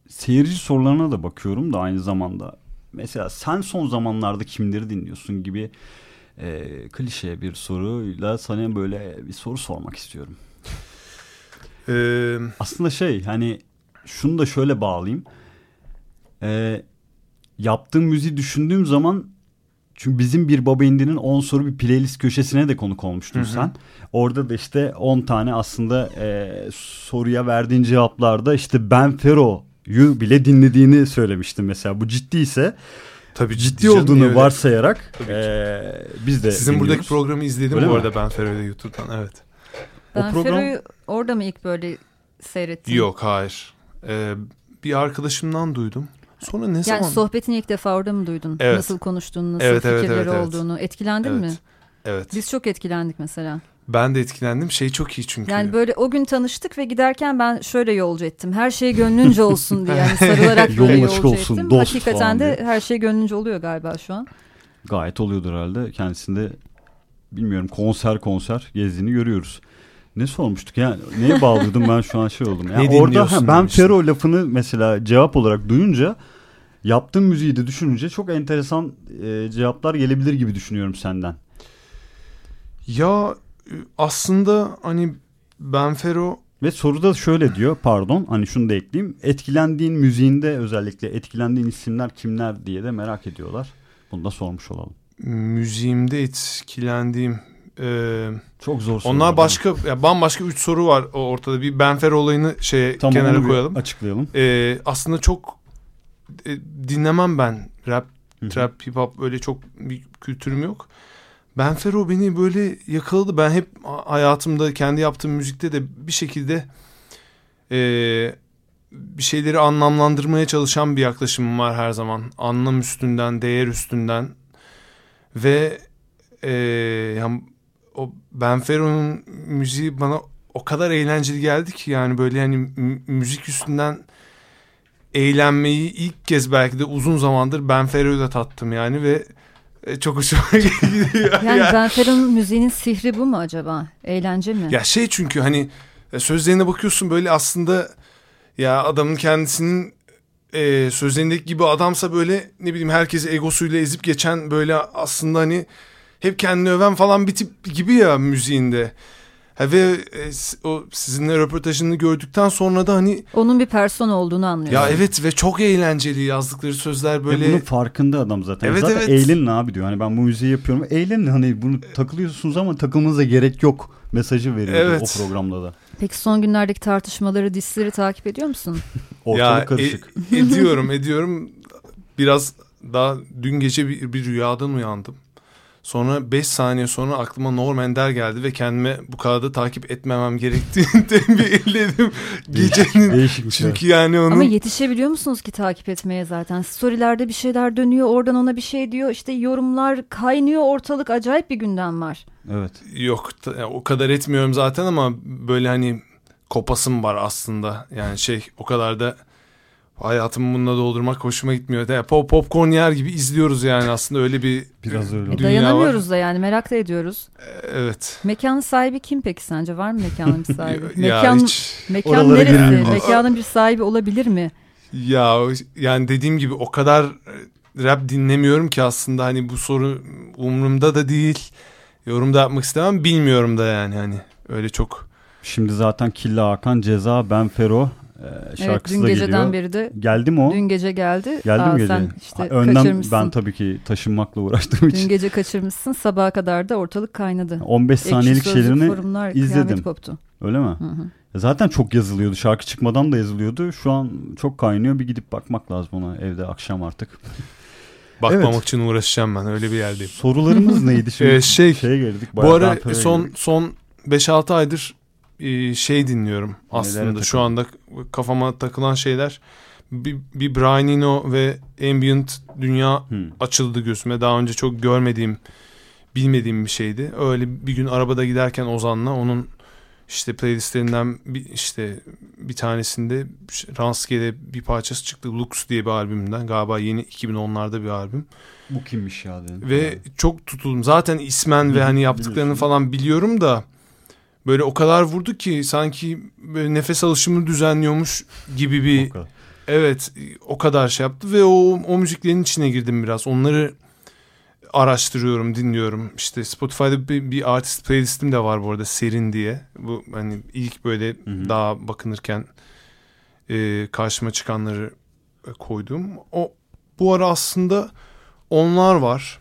seyirci sorularına da bakıyorum da aynı zamanda. Mesela sen son zamanlarda kimleri dinliyorsun gibi e, klişe bir soruyla sana böyle bir soru sormak istiyorum. Ee... Aslında şey hani şunu da şöyle bağlayayım. Ee, yaptığım müziği düşündüğüm zaman çünkü bizim bir Baba Indi'nin 10 soru bir playlist köşesine de konuk olmuştun Hı-hı. sen. Orada da işte 10 tane aslında e, soruya verdiğin cevaplarda işte Ben Fero'yu bile dinlediğini söylemiştin mesela. Bu ciddiyse Tabii ciddi, ciddi olduğunu öyle. varsayarak e, biz de Sizin dinliyoruz. buradaki programı izledim öyle bu mi? arada Ben Fero'yu YouTube'dan evet. Ben o program... Fero'yu orada mı ilk böyle seyrettin? Yok hayır. Ee, bir arkadaşımdan duydum. Sonra ne yani zaman? Yani sohbetini ilk defa orada mı duydun? Evet. Nasıl konuştuğunu, nasıl evet, fikirleri evet, evet, olduğunu. Etkilendin evet. mi? Evet. Biz çok etkilendik mesela. Ben de etkilendim. Şey çok iyi çünkü. Yani böyle o gün tanıştık ve giderken ben şöyle yolcu ettim. Her şey gönlünce olsun diye. Yani sarılarak [LAUGHS] böyle yolcu olsun, ettim. Dost Hakikaten de diye. her şey gönlünce oluyor galiba şu an. Gayet oluyordur herhalde. Kendisinde bilmiyorum konser konser gezdiğini görüyoruz. Ne sormuştuk yani neye bağlıyordum ben şu an şey oldum. Yani ne orada ha, ben Fero lafını mesela cevap olarak duyunca yaptığım müziği de düşününce çok enteresan e, cevaplar gelebilir gibi düşünüyorum senden. Ya e, aslında hani Ben Fero ve soruda şöyle diyor pardon hani şunu da ekleyeyim. Etkilendiğin müziğinde özellikle etkilendiğin isimler kimler diye de merak ediyorlar. Bunu da sormuş olalım. Müziğimde etkilendiğim e, çok zor soru. Onlar başka ya bambaşka üç soru var ortada. Bir Benfer olayını şeye tamam, kenara koyalım. Açıklayalım. Ee, aslında çok e, dinlemem ben rap, Hı-hı. trap, hip hop öyle çok bir kültürüm yok. Benfero beni böyle yakaladı. Ben hep hayatımda kendi yaptığım müzikte de bir şekilde e, bir şeyleri anlamlandırmaya çalışan bir yaklaşımım var her zaman. Anlam üstünden, değer üstünden ve e, yani o Benfero'nun müziği bana o kadar eğlenceli geldi ki yani böyle hani müzik üstünden eğlenmeyi ilk kez belki de uzun zamandır Benfero'da tattım yani ve e, çok hoşuma [LAUGHS] gidiyor. Yani ya. Benfero'nun müziğinin sihri bu mu acaba? Eğlence mi? Ya şey çünkü hani e, sözlerine bakıyorsun böyle aslında ya adamın kendisinin e, sözlerindeki gibi adamsa böyle ne bileyim herkesi egosuyla ezip geçen böyle aslında hani hep kendini öven falan bir tip gibi ya müziğinde. Ha ve e, o sizinle röportajını gördükten sonra da hani onun bir person olduğunu anlıyorsun. Ya evet ve çok eğlenceli yazdıkları sözler böyle. Ve bunun farkında adam zaten. Evet, zaten evet. eğlenin abi diyor. Hani ben bu müziği yapıyorum. Eğlenin hani bunu takılıyorsunuz ama takılmanıza gerek yok mesajı veriyor evet. o programda da. Peki son günlerdeki tartışmaları, disleri takip ediyor musun? [LAUGHS] Ortalık ya, karışık. E, ediyorum, ediyorum. Biraz daha dün gece bir, bir rüyadan uyandım. Sonra 5 saniye sonra aklıma Norm Ender geldi ve kendime bu kağıdı takip etmemem gerektiğini tembihledim [LAUGHS] gecenin. Değişik Çünkü şey. yani onun... Ama yetişebiliyor musunuz ki takip etmeye zaten? Storylerde bir şeyler dönüyor oradan ona bir şey diyor. işte yorumlar kaynıyor ortalık acayip bir gündem var. Evet. Yok o kadar etmiyorum zaten ama böyle hani kopasım var aslında. Yani şey o kadar da hayatımı bununla doldurmak hoşuma gitmiyor. Ya, pop popcorn yer gibi izliyoruz yani aslında öyle bir biraz öyle. E, dayanamıyoruz var. da yani merak da ediyoruz. Evet. Mekanın sahibi kim peki sence? Var mı mekanın bir sahibi? [LAUGHS] Mekan hiç... mekan neresi? Girmiyor. Mekanın bir sahibi olabilir mi? Ya yani dediğim gibi o kadar rap dinlemiyorum ki aslında hani bu soru umurumda da değil. Yorum da yapmak istemem. Bilmiyorum da yani hani öyle çok. Şimdi zaten Killa Hakan, Ceza, Ben Fero şarkısı evet, dün geceden beri de geldi mi o? Dün gece geldi. Geldi mi gece? Sen işte Önden ben tabii ki taşınmakla uğraştığım için. Dün gece kaçırmışsın. Sabaha kadar da ortalık kaynadı. 15 saniyelik şeylerini izledim. Koptu. Öyle mi? Hı hı. Zaten çok yazılıyordu. Şarkı çıkmadan da yazılıyordu. Şu an çok kaynıyor. Bir gidip bakmak lazım ona evde akşam artık. Bakmamak evet. için uğraşacağım ben. Öyle bir yerdeyim. Sorularımız [LAUGHS] neydi şimdi? ee, şey, Şeye geldik. Bu ara son son 5-6 aydır e, şey dinliyorum aslında şu anda kafama takılan şeyler bir, bir Brian Eno ve ambient dünya hmm. açıldı gözüme daha önce çok görmediğim bilmediğim bir şeydi öyle bir gün arabada giderken Ozan'la onun işte playlistlerinden bir işte bir tanesinde rastgele bir parçası çıktı. Lux diye bir albümden. Galiba yeni 2010'larda bir albüm. Bu kimmiş ya dedim. Ve yani. çok tutuldum. Zaten ismen ve hani yaptıklarını falan biliyorum da böyle o kadar vurdu ki sanki böyle nefes alışımı düzenliyormuş gibi bir evet o kadar şey yaptı ve o o müziklerin içine girdim biraz. Onları araştırıyorum, dinliyorum. İşte Spotify'da bir, bir artist playlistim de var bu arada Serin diye. Bu hani ilk böyle hı hı. daha bakınırken e, karşıma çıkanları koydum. O bu ara aslında onlar var.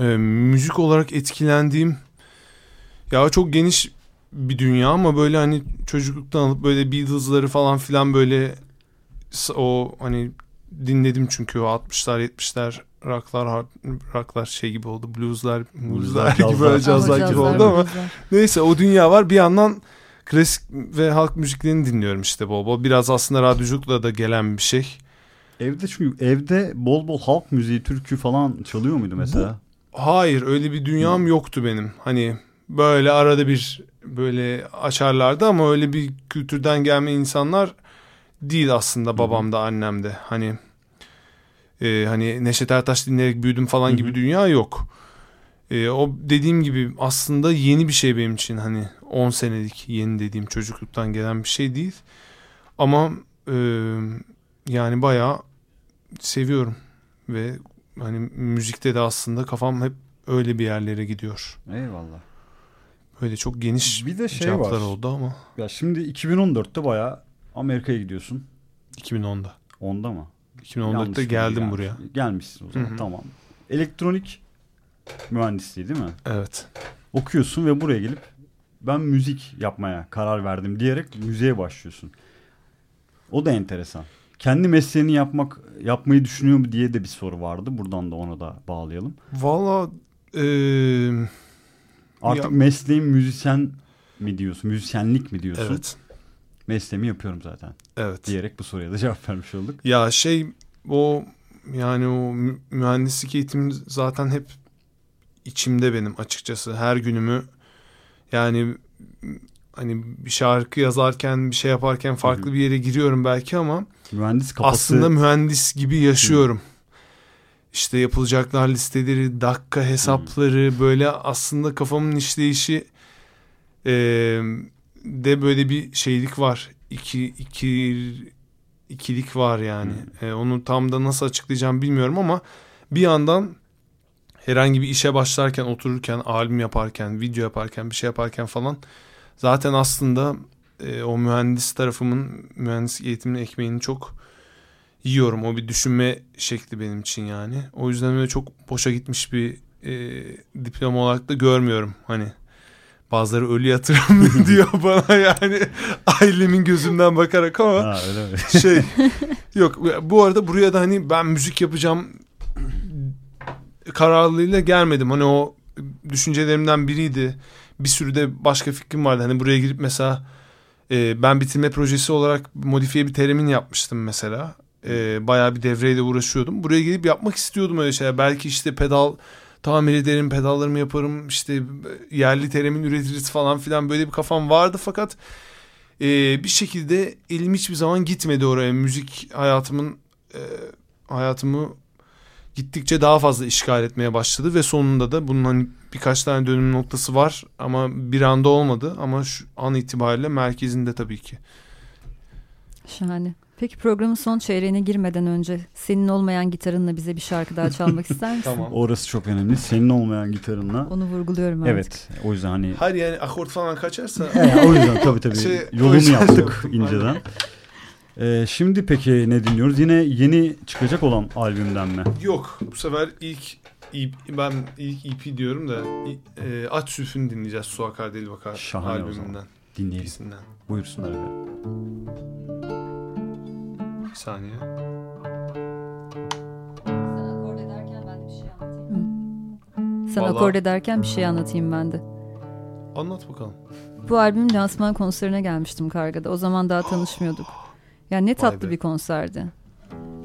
E, müzik olarak etkilendiğim ya çok geniş bir dünya ama böyle hani çocukluktan alıp böyle Beatles'ları falan filan böyle o hani dinledim çünkü o 60'lar 70'ler rocklar hard, rocklar şey gibi oldu blueslar blueslar gibi böyle cazlar. gibi oldu ama neyse o dünya var. Bir yandan klasik ve halk müziklerini dinliyorum işte bol bol. Biraz aslında radyoculukla da gelen bir şey. Evde çünkü evde bol bol halk müziği türkü falan çalıyor muydu mesela? Bu, hayır öyle bir dünyam yoktu benim. Hani böyle arada bir böyle açarlardı ama öyle bir kültürden gelme insanlar değil aslında babam da annem de hani e, hani Neşet Ertaş dinleyerek büyüdüm falan Hı-hı. gibi dünya yok. E, o dediğim gibi aslında yeni bir şey benim için hani 10 senelik yeni dediğim çocukluktan gelen bir şey değil. Ama e, yani bayağı seviyorum ve hani müzikte de aslında kafam hep öyle bir yerlere gidiyor. Eyvallah. Böyle çok geniş bir de şey var. oldu ama. Ya şimdi 2014'te bayağı Amerika'ya gidiyorsun. 2010'da. Onda mı? 2014'te geldim gelmiş, buraya. Gelmişsin o zaman Hı-hı. tamam. Elektronik mühendisliği değil mi? Evet. Okuyorsun ve buraya gelip ben müzik yapmaya karar verdim diyerek müziğe başlıyorsun. O da enteresan. Kendi mesleğini yapmak yapmayı düşünüyor mu diye de bir soru vardı. Buradan da onu da bağlayalım. Valla ee, artık ya, mesleğin müzisyen mi diyorsun? Müzisyenlik mi diyorsun? Evet mesleğimi yapıyorum zaten. Evet. Diyerek bu soruya da cevap vermiş olduk. Ya şey o yani o mühendislik eğitimi zaten hep içimde benim açıkçası. Her günümü yani hani bir şarkı yazarken bir şey yaparken farklı bir yere giriyorum belki ama mühendis kafası... aslında mühendis gibi yaşıyorum. Hı. İşte yapılacaklar listeleri, dakika hesapları Hı. böyle aslında kafamın işleyişi e, de böyle bir şeylik var. İki, iki ikilik var yani. Hmm. E, onu tam da nasıl açıklayacağım bilmiyorum ama bir yandan herhangi bir işe başlarken, otururken, albüm yaparken, video yaparken, bir şey yaparken falan zaten aslında e, o mühendis tarafımın mühendis eğitiminin ekmeğini çok yiyorum. O bir düşünme şekli benim için yani. O yüzden öyle çok boşa gitmiş bir e, diploma olarak da görmüyorum. Hani Bazıları ölü yatırım [LAUGHS] diyor bana yani [LAUGHS] ailemin gözünden bakarak ama ha, öyle mi? [LAUGHS] şey yok bu arada buraya da hani ben müzik yapacağım kararlılığıyla gelmedim. Hani o düşüncelerimden biriydi. Bir sürü de başka fikrim vardı. Hani buraya girip mesela e, ben bitirme projesi olarak modifiye bir teremin yapmıştım mesela. E, bayağı bir devreyle uğraşıyordum. Buraya gelip yapmak istiyordum öyle şeyler. Belki işte pedal tamir ederim, pedallarımı yaparım, işte yerli teremin üretiriz falan filan böyle bir kafam vardı fakat e, bir şekilde elim hiçbir zaman gitmedi oraya. Müzik hayatımın e, hayatımı gittikçe daha fazla işgal etmeye başladı ve sonunda da bunun hani birkaç tane dönüm noktası var ama bir anda olmadı ama şu an itibariyle merkezinde tabii ki. Şahane. Peki programın son çeyreğine girmeden önce senin olmayan gitarınla bize bir şarkı daha çalmak [LAUGHS] ister misin? tamam. Orası çok önemli. Senin olmayan gitarınla. Onu vurguluyorum artık. Evet. O yüzden hani. Hayır yani akort falan kaçarsa. [LAUGHS] yani, o yüzden tabii tabii. Şey, Yolunu yaptık inceden. Ee, şimdi peki ne dinliyoruz? Yine yeni çıkacak olan albümden mi? Yok. Bu sefer ilk EP, ben ilk EP diyorum da e, Aç Süf'ünü dinleyeceğiz. Su Akar Deli Bakar Şahane albümünden. Dinleyelim. Buyursunlar efendim. Bir saniye. Sen Vallahi... akord ederken bir şey anlatayım ben de. Anlat bakalım. Bu albüm lansman konserine gelmiştim Karga'da. O zaman daha tanışmıyorduk. Yani ne tatlı bir konserdi.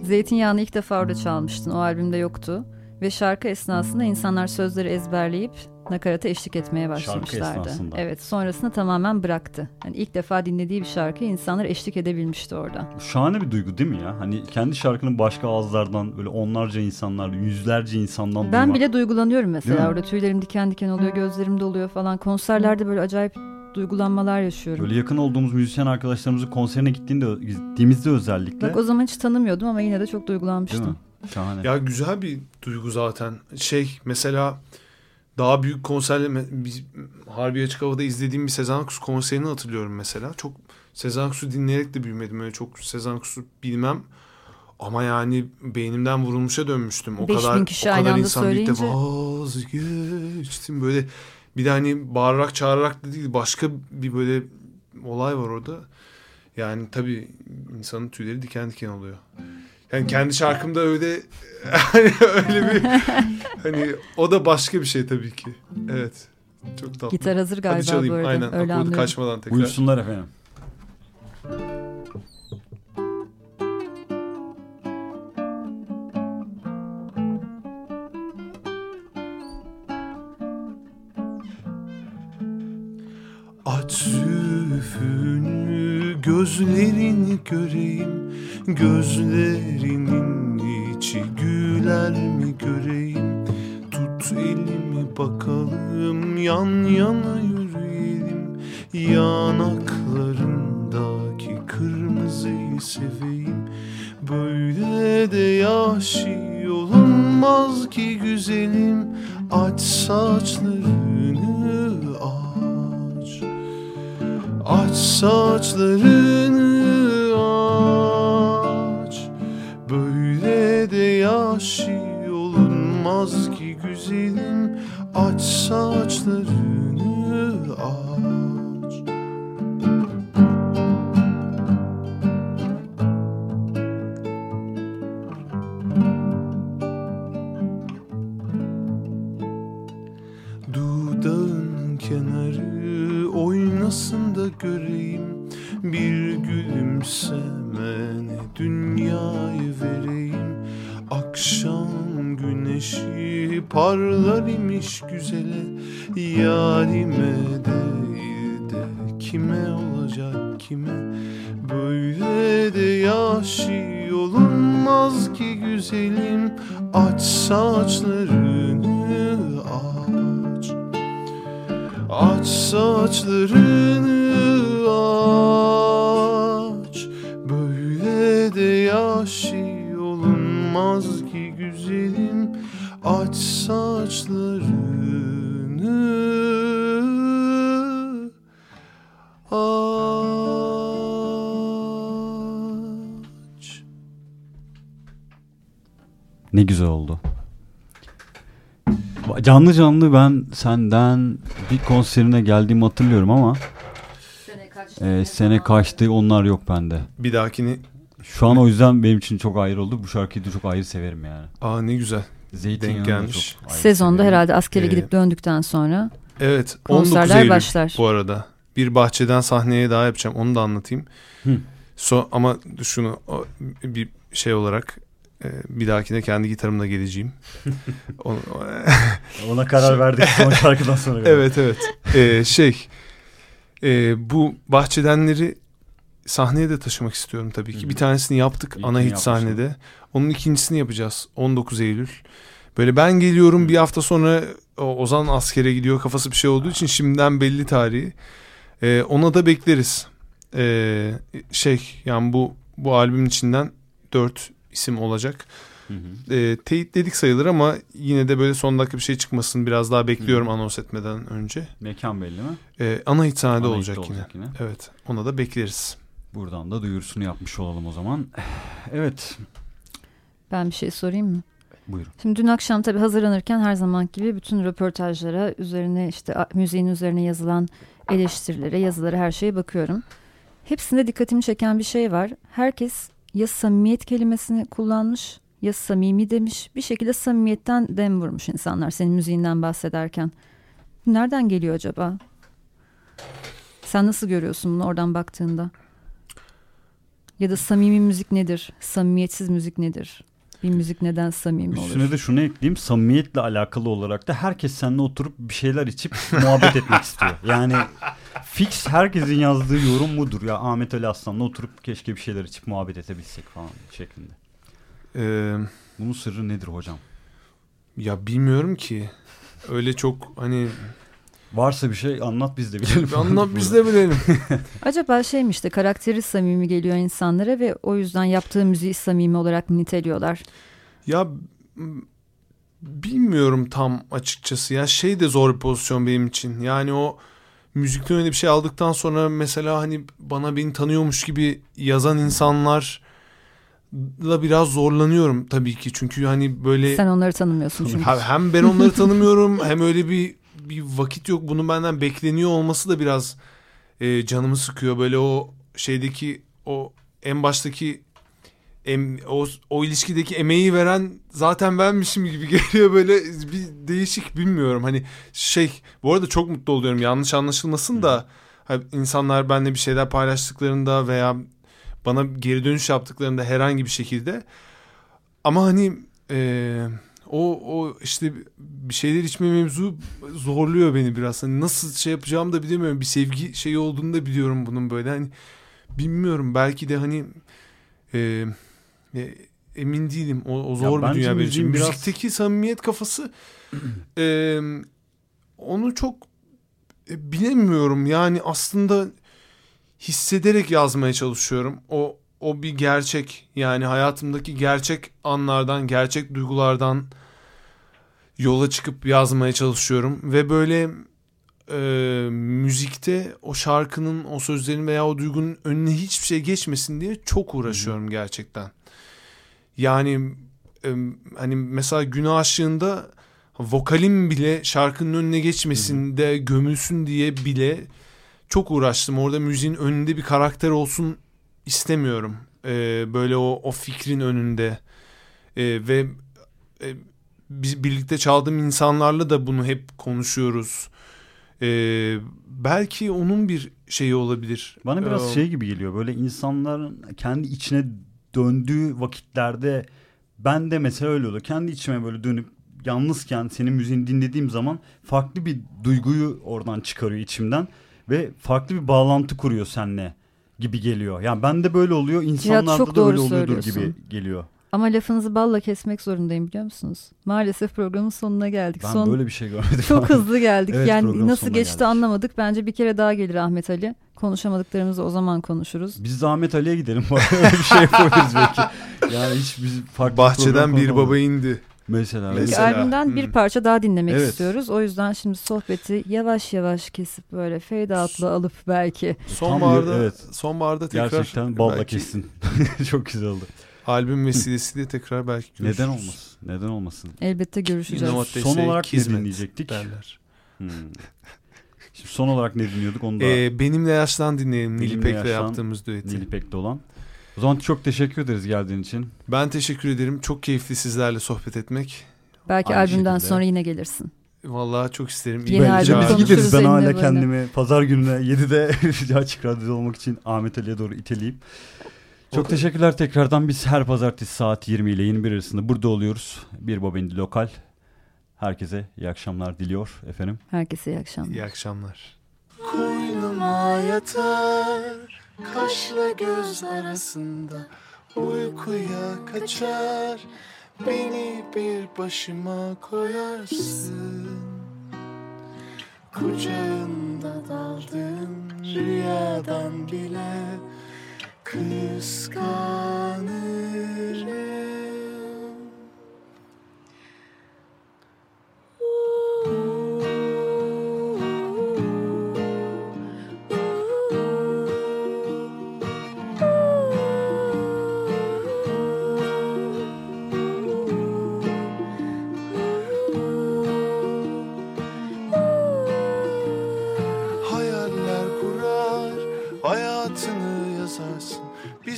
Zeytinyağını ilk defa orada çalmıştın. O albümde yoktu. Ve şarkı esnasında insanlar sözleri ezberleyip nakarata eşlik etmeye başlamışlardı. Evet sonrasında tamamen bıraktı. Yani ilk defa dinlediği bir şarkı insanlar eşlik edebilmişti orada. Şahane bir duygu değil mi ya? Hani kendi şarkının başka ağızlardan böyle onlarca insanlar, yüzlerce insandan Ben duymak. bile duygulanıyorum mesela orada tüylerim diken diken oluyor, gözlerim doluyor falan. Konserlerde böyle acayip duygulanmalar yaşıyorum. Böyle yakın olduğumuz müzisyen arkadaşlarımızın konserine gittiğinde gittiğimizde özellikle. Bak o zaman hiç tanımıyordum ama yine de çok duygulanmıştım. Şahane. Ya güzel bir duygu zaten. Şey mesela daha büyük konserler biz Harbi Açık Hava'da izlediğim bir Sezen Aksu konserini hatırlıyorum mesela. Çok Sezen Aksu dinleyerek de büyümedim. Öyle çok Sezen Aksu bilmem. Ama yani beynimden vurulmuşa dönmüştüm. O kadar kişi o kadar insan söyleyince... birlikte vazgeçtim böyle bir de hani bağırarak çağırarak da değil başka bir böyle olay var orada. Yani tabii insanın tüyleri diken diken oluyor. Yani kendi şarkımda öyle hani [LAUGHS] öyle bir hani o da başka bir şey tabii ki. Evet. Çok tatlı. Gitar hazır galiba Hadi çalayım. böyle. Aynen. Öyle Akordu kaçmadan tekrar. Buyursunlar efendim. Aç zülfünü gözlerini göreyim Gözlerinin içi güler mi göreyim? Tut elimi bakalım yan yana yürüyelim. Yanaklarındaki kırmızıyı seveyim. Böyle de yaşı olunmaz ki güzelim. Aç saçlarını aç Aç saçlarını aç. Böyle de yaşı olunmaz ki güzelim. Aç saçlarını aç imiş güzele Yarime değil de kime olacak kime? Böyle de yaşı olunmaz ki güzelim. Aç saçlarını Ne güzel oldu. Canlı canlı ben senden bir konserine geldiğimi hatırlıyorum ama sene kaçtı, e, sene kaçtı onlar yok bende. Bir dahakini şu an o yüzden benim için çok ayrı oldu. Bu şarkıyı da çok ayrı severim yani. Aa ne güzel. Denk gelmiş. Sezonda severim. herhalde askere ee, gidip döndükten sonra Evet 19 Eylül başlar. bu arada. Bir bahçeden sahneye daha yapacağım. Onu da anlatayım. Hı. So, ama şunu bir şey olarak bir dahakine kendi gitarımla geleceğim. [LAUGHS] [LAUGHS] Ona karar verdik son şarkıdan [LAUGHS] sonra. evet evet. Ee, şey e, bu bahçedenleri sahneye de taşımak istiyorum tabii ki. Bir tanesini yaptık İlkini ana hit sahnede. Onun ikincisini yapacağız 19 Eylül. Böyle ben geliyorum bir hafta sonra Ozan askere gidiyor kafası bir şey olduğu için şimdiden belli tarihi. Ee, ona da bekleriz. Ee, şey yani bu bu albümün içinden dört isim olacak. Hı hı. E, teyit dedik sayılır ama yine de böyle son dakika bir şey çıkmasın biraz daha bekliyorum hı. anons etmeden önce. Mekan belli mi? E, ana hit sahnede olacak, olacak yine. yine. Evet ona da bekleriz. Buradan da duyurusunu yapmış olalım o zaman. [SIGHS] Evet. Ben bir şey sorayım mı? Buyurun. Şimdi dün akşam tabii hazırlanırken her zaman gibi bütün röportajlara üzerine işte müziğin üzerine yazılan eleştirilere, yazılara her şeye bakıyorum. Hepsinde dikkatimi çeken bir şey var. Herkes ya samimiyet kelimesini kullanmış ya samimi demiş. Bir şekilde samimiyetten dem vurmuş insanlar senin müziğinden bahsederken. Nereden geliyor acaba? Sen nasıl görüyorsun bunu oradan baktığında? Ya da samimi müzik nedir? Samimiyetsiz müzik nedir? bir müzik neden samimi olur? Üstüne de şunu ekleyeyim. Samimiyetle alakalı olarak da herkes seninle oturup bir şeyler içip muhabbet etmek istiyor. Yani fix herkesin yazdığı yorum mudur ya Ahmet Ali Aslan'la oturup keşke bir şeyler içip muhabbet edebilsek falan şeklinde. Ee, Bunun sırrı nedir hocam? Ya bilmiyorum ki. Öyle çok hani Varsa bir şey anlat biz de bilelim. [LAUGHS] anlat biz de bilelim. [LAUGHS] Acaba şeymiş işte karakteri samimi geliyor insanlara ve o yüzden yaptığı müziği samimi olarak niteliyorlar. Ya bilmiyorum tam açıkçası ya şey de zor bir pozisyon benim için. Yani o müzikten öyle bir şey aldıktan sonra mesela hani bana beni tanıyormuş gibi yazan insanlar la biraz zorlanıyorum tabii ki. Çünkü hani böyle... Sen onları tanımıyorsun çünkü. Hem ben onları [LAUGHS] tanımıyorum hem öyle bir bir vakit yok. Bunun benden bekleniyor olması da biraz e, canımı sıkıyor. Böyle o şeydeki o en baştaki em, o, o ilişkideki emeği veren zaten benmişim gibi [LAUGHS] geliyor böyle bir değişik bilmiyorum. Hani şey bu arada çok mutlu oluyorum yanlış anlaşılmasın da hani insanlar benimle bir şeyler paylaştıklarında veya bana geri dönüş yaptıklarında herhangi bir şekilde ama hani eee o o işte bir şeyler içme mevzu zorluyor beni biraz. Hani nasıl şey yapacağımı da bilemiyorum. Bir sevgi şeyi olduğunu da biliyorum bunun böyle. Hani bilmiyorum belki de hani e, e, emin değilim. O, o zor ya bir dünya benim için. Biraz... Müzikteki samimiyet kafası [CLEARS THROAT] e, onu çok e, bilemiyorum. Yani aslında hissederek yazmaya çalışıyorum. O o bir gerçek yani hayatımdaki gerçek anlardan, gerçek duygulardan yola çıkıp yazmaya çalışıyorum ve böyle e, müzikte o şarkının, o sözlerin veya o duygunun önüne hiçbir şey geçmesin diye çok uğraşıyorum Hı-hı. gerçekten. Yani e, hani mesela gün aşığında vokalim bile şarkının önüne geçmesin Hı-hı. de gömülsün diye bile çok uğraştım. Orada müziğin önünde bir karakter olsun istemiyorum. E, böyle o, o fikrin önünde e, ve e, biz birlikte çaldığım insanlarla da bunu hep konuşuyoruz. Ee, belki onun bir şeyi olabilir. Bana biraz ee, şey gibi geliyor. Böyle insanların kendi içine döndüğü vakitlerde ben de mesela öyle oluyor. Kendi içime böyle dönüp yalnızken senin müziğini dinlediğim zaman farklı bir duyguyu oradan çıkarıyor içimden ve farklı bir bağlantı kuruyor seninle gibi geliyor. Yani ben de böyle oluyor. İnsanlarda da öyle oluyordur gibi geliyor. Ama lafınızı balla kesmek zorundayım biliyor musunuz? Maalesef programın sonuna geldik. Ben Son, böyle bir şey görmedim. Çok hızlı geldik. evet, yani nasıl geçti geldik. anlamadık. Bence bir kere daha gelir Ahmet Ali. Konuşamadıklarımızı o zaman konuşuruz. Biz de Ahmet Ali'ye gidelim. [LAUGHS] Öyle bir şey yapabiliriz belki. Yani hiç biz farklı Bahçeden bir baba indi. Mesela. Mesela. albümden hmm. bir parça daha dinlemek evet. istiyoruz. O yüzden şimdi sohbeti yavaş yavaş kesip böyle fade out'la alıp belki. Sonbaharda, evet. sonbaharda tekrar. Gerçekten balla belki... kessin. [LAUGHS] Çok güzel oldu. Albüm vesilesiyle tekrar belki görüşürüz. Neden olmasın? Neden olmasın? Elbette görüşeceğiz. Son olarak ne dinleyecektik? Derler. Hmm. Şimdi son olarak ne dinliyorduk onu da... Ee, benimle yaşlan dinleyelim. Nilipek'le yaptığımız düeti. Nilipek'te olan. O zaman çok teşekkür ederiz geldiğin için. Ben teşekkür ederim. Çok keyifli sizlerle sohbet etmek. Belki Aynı albümden şekilde. sonra yine gelirsin. Vallahi çok isterim. Yeni ben, albüm biz gideriz. Ben hala kendimi pazar gününe 7'de [LAUGHS] açık radyoda olmak için Ahmet Ali'ye doğru iteleyip çok okay. teşekkürler tekrardan. Biz her pazartesi saat 20 ile 21 arasında burada oluyoruz. Bir Babendi Lokal. Herkese iyi akşamlar diliyor efendim. Herkese iyi akşamlar. İyi akşamlar. Koynuma yatar kaşla göz arasında uykuya kaçar beni bir başıma koyarsın kucağında daldığım rüyadan bile kıskanırım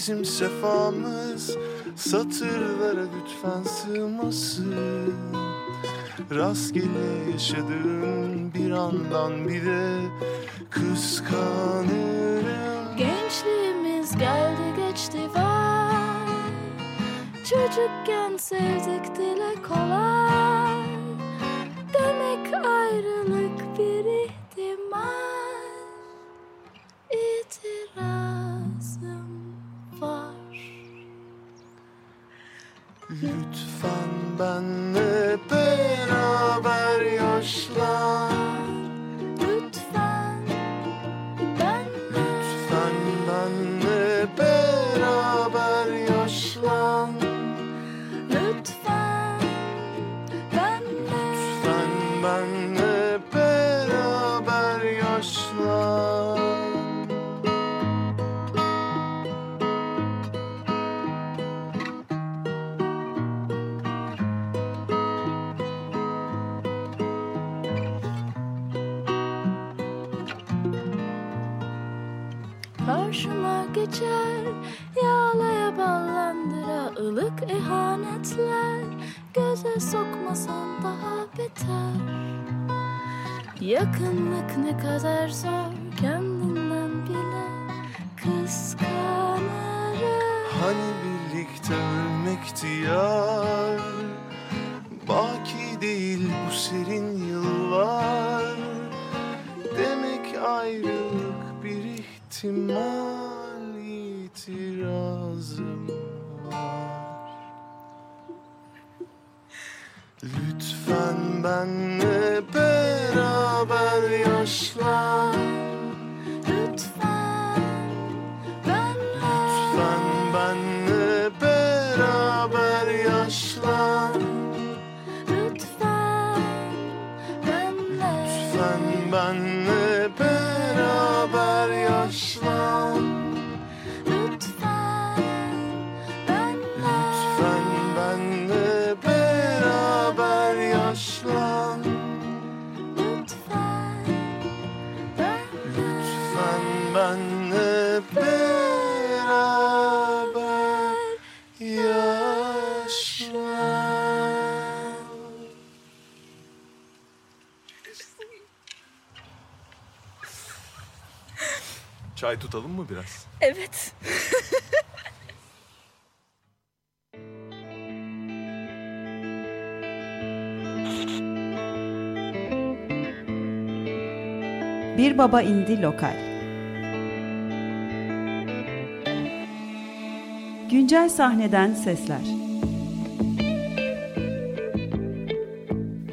bizim sefamız Satırlara lütfen sığmasın. Rastgele yaşadığım bir andan bir de kıskanırım. Gençliğimiz geldi geçti vay. Çocukken sevdik dile kolay. see us. tutalım mı biraz? Evet. [LAUGHS] Bir Baba indi Lokal Güncel sahneden sesler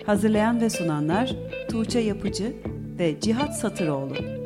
Hazırlayan ve sunanlar Tuğçe Yapıcı ve Cihat Satıroğlu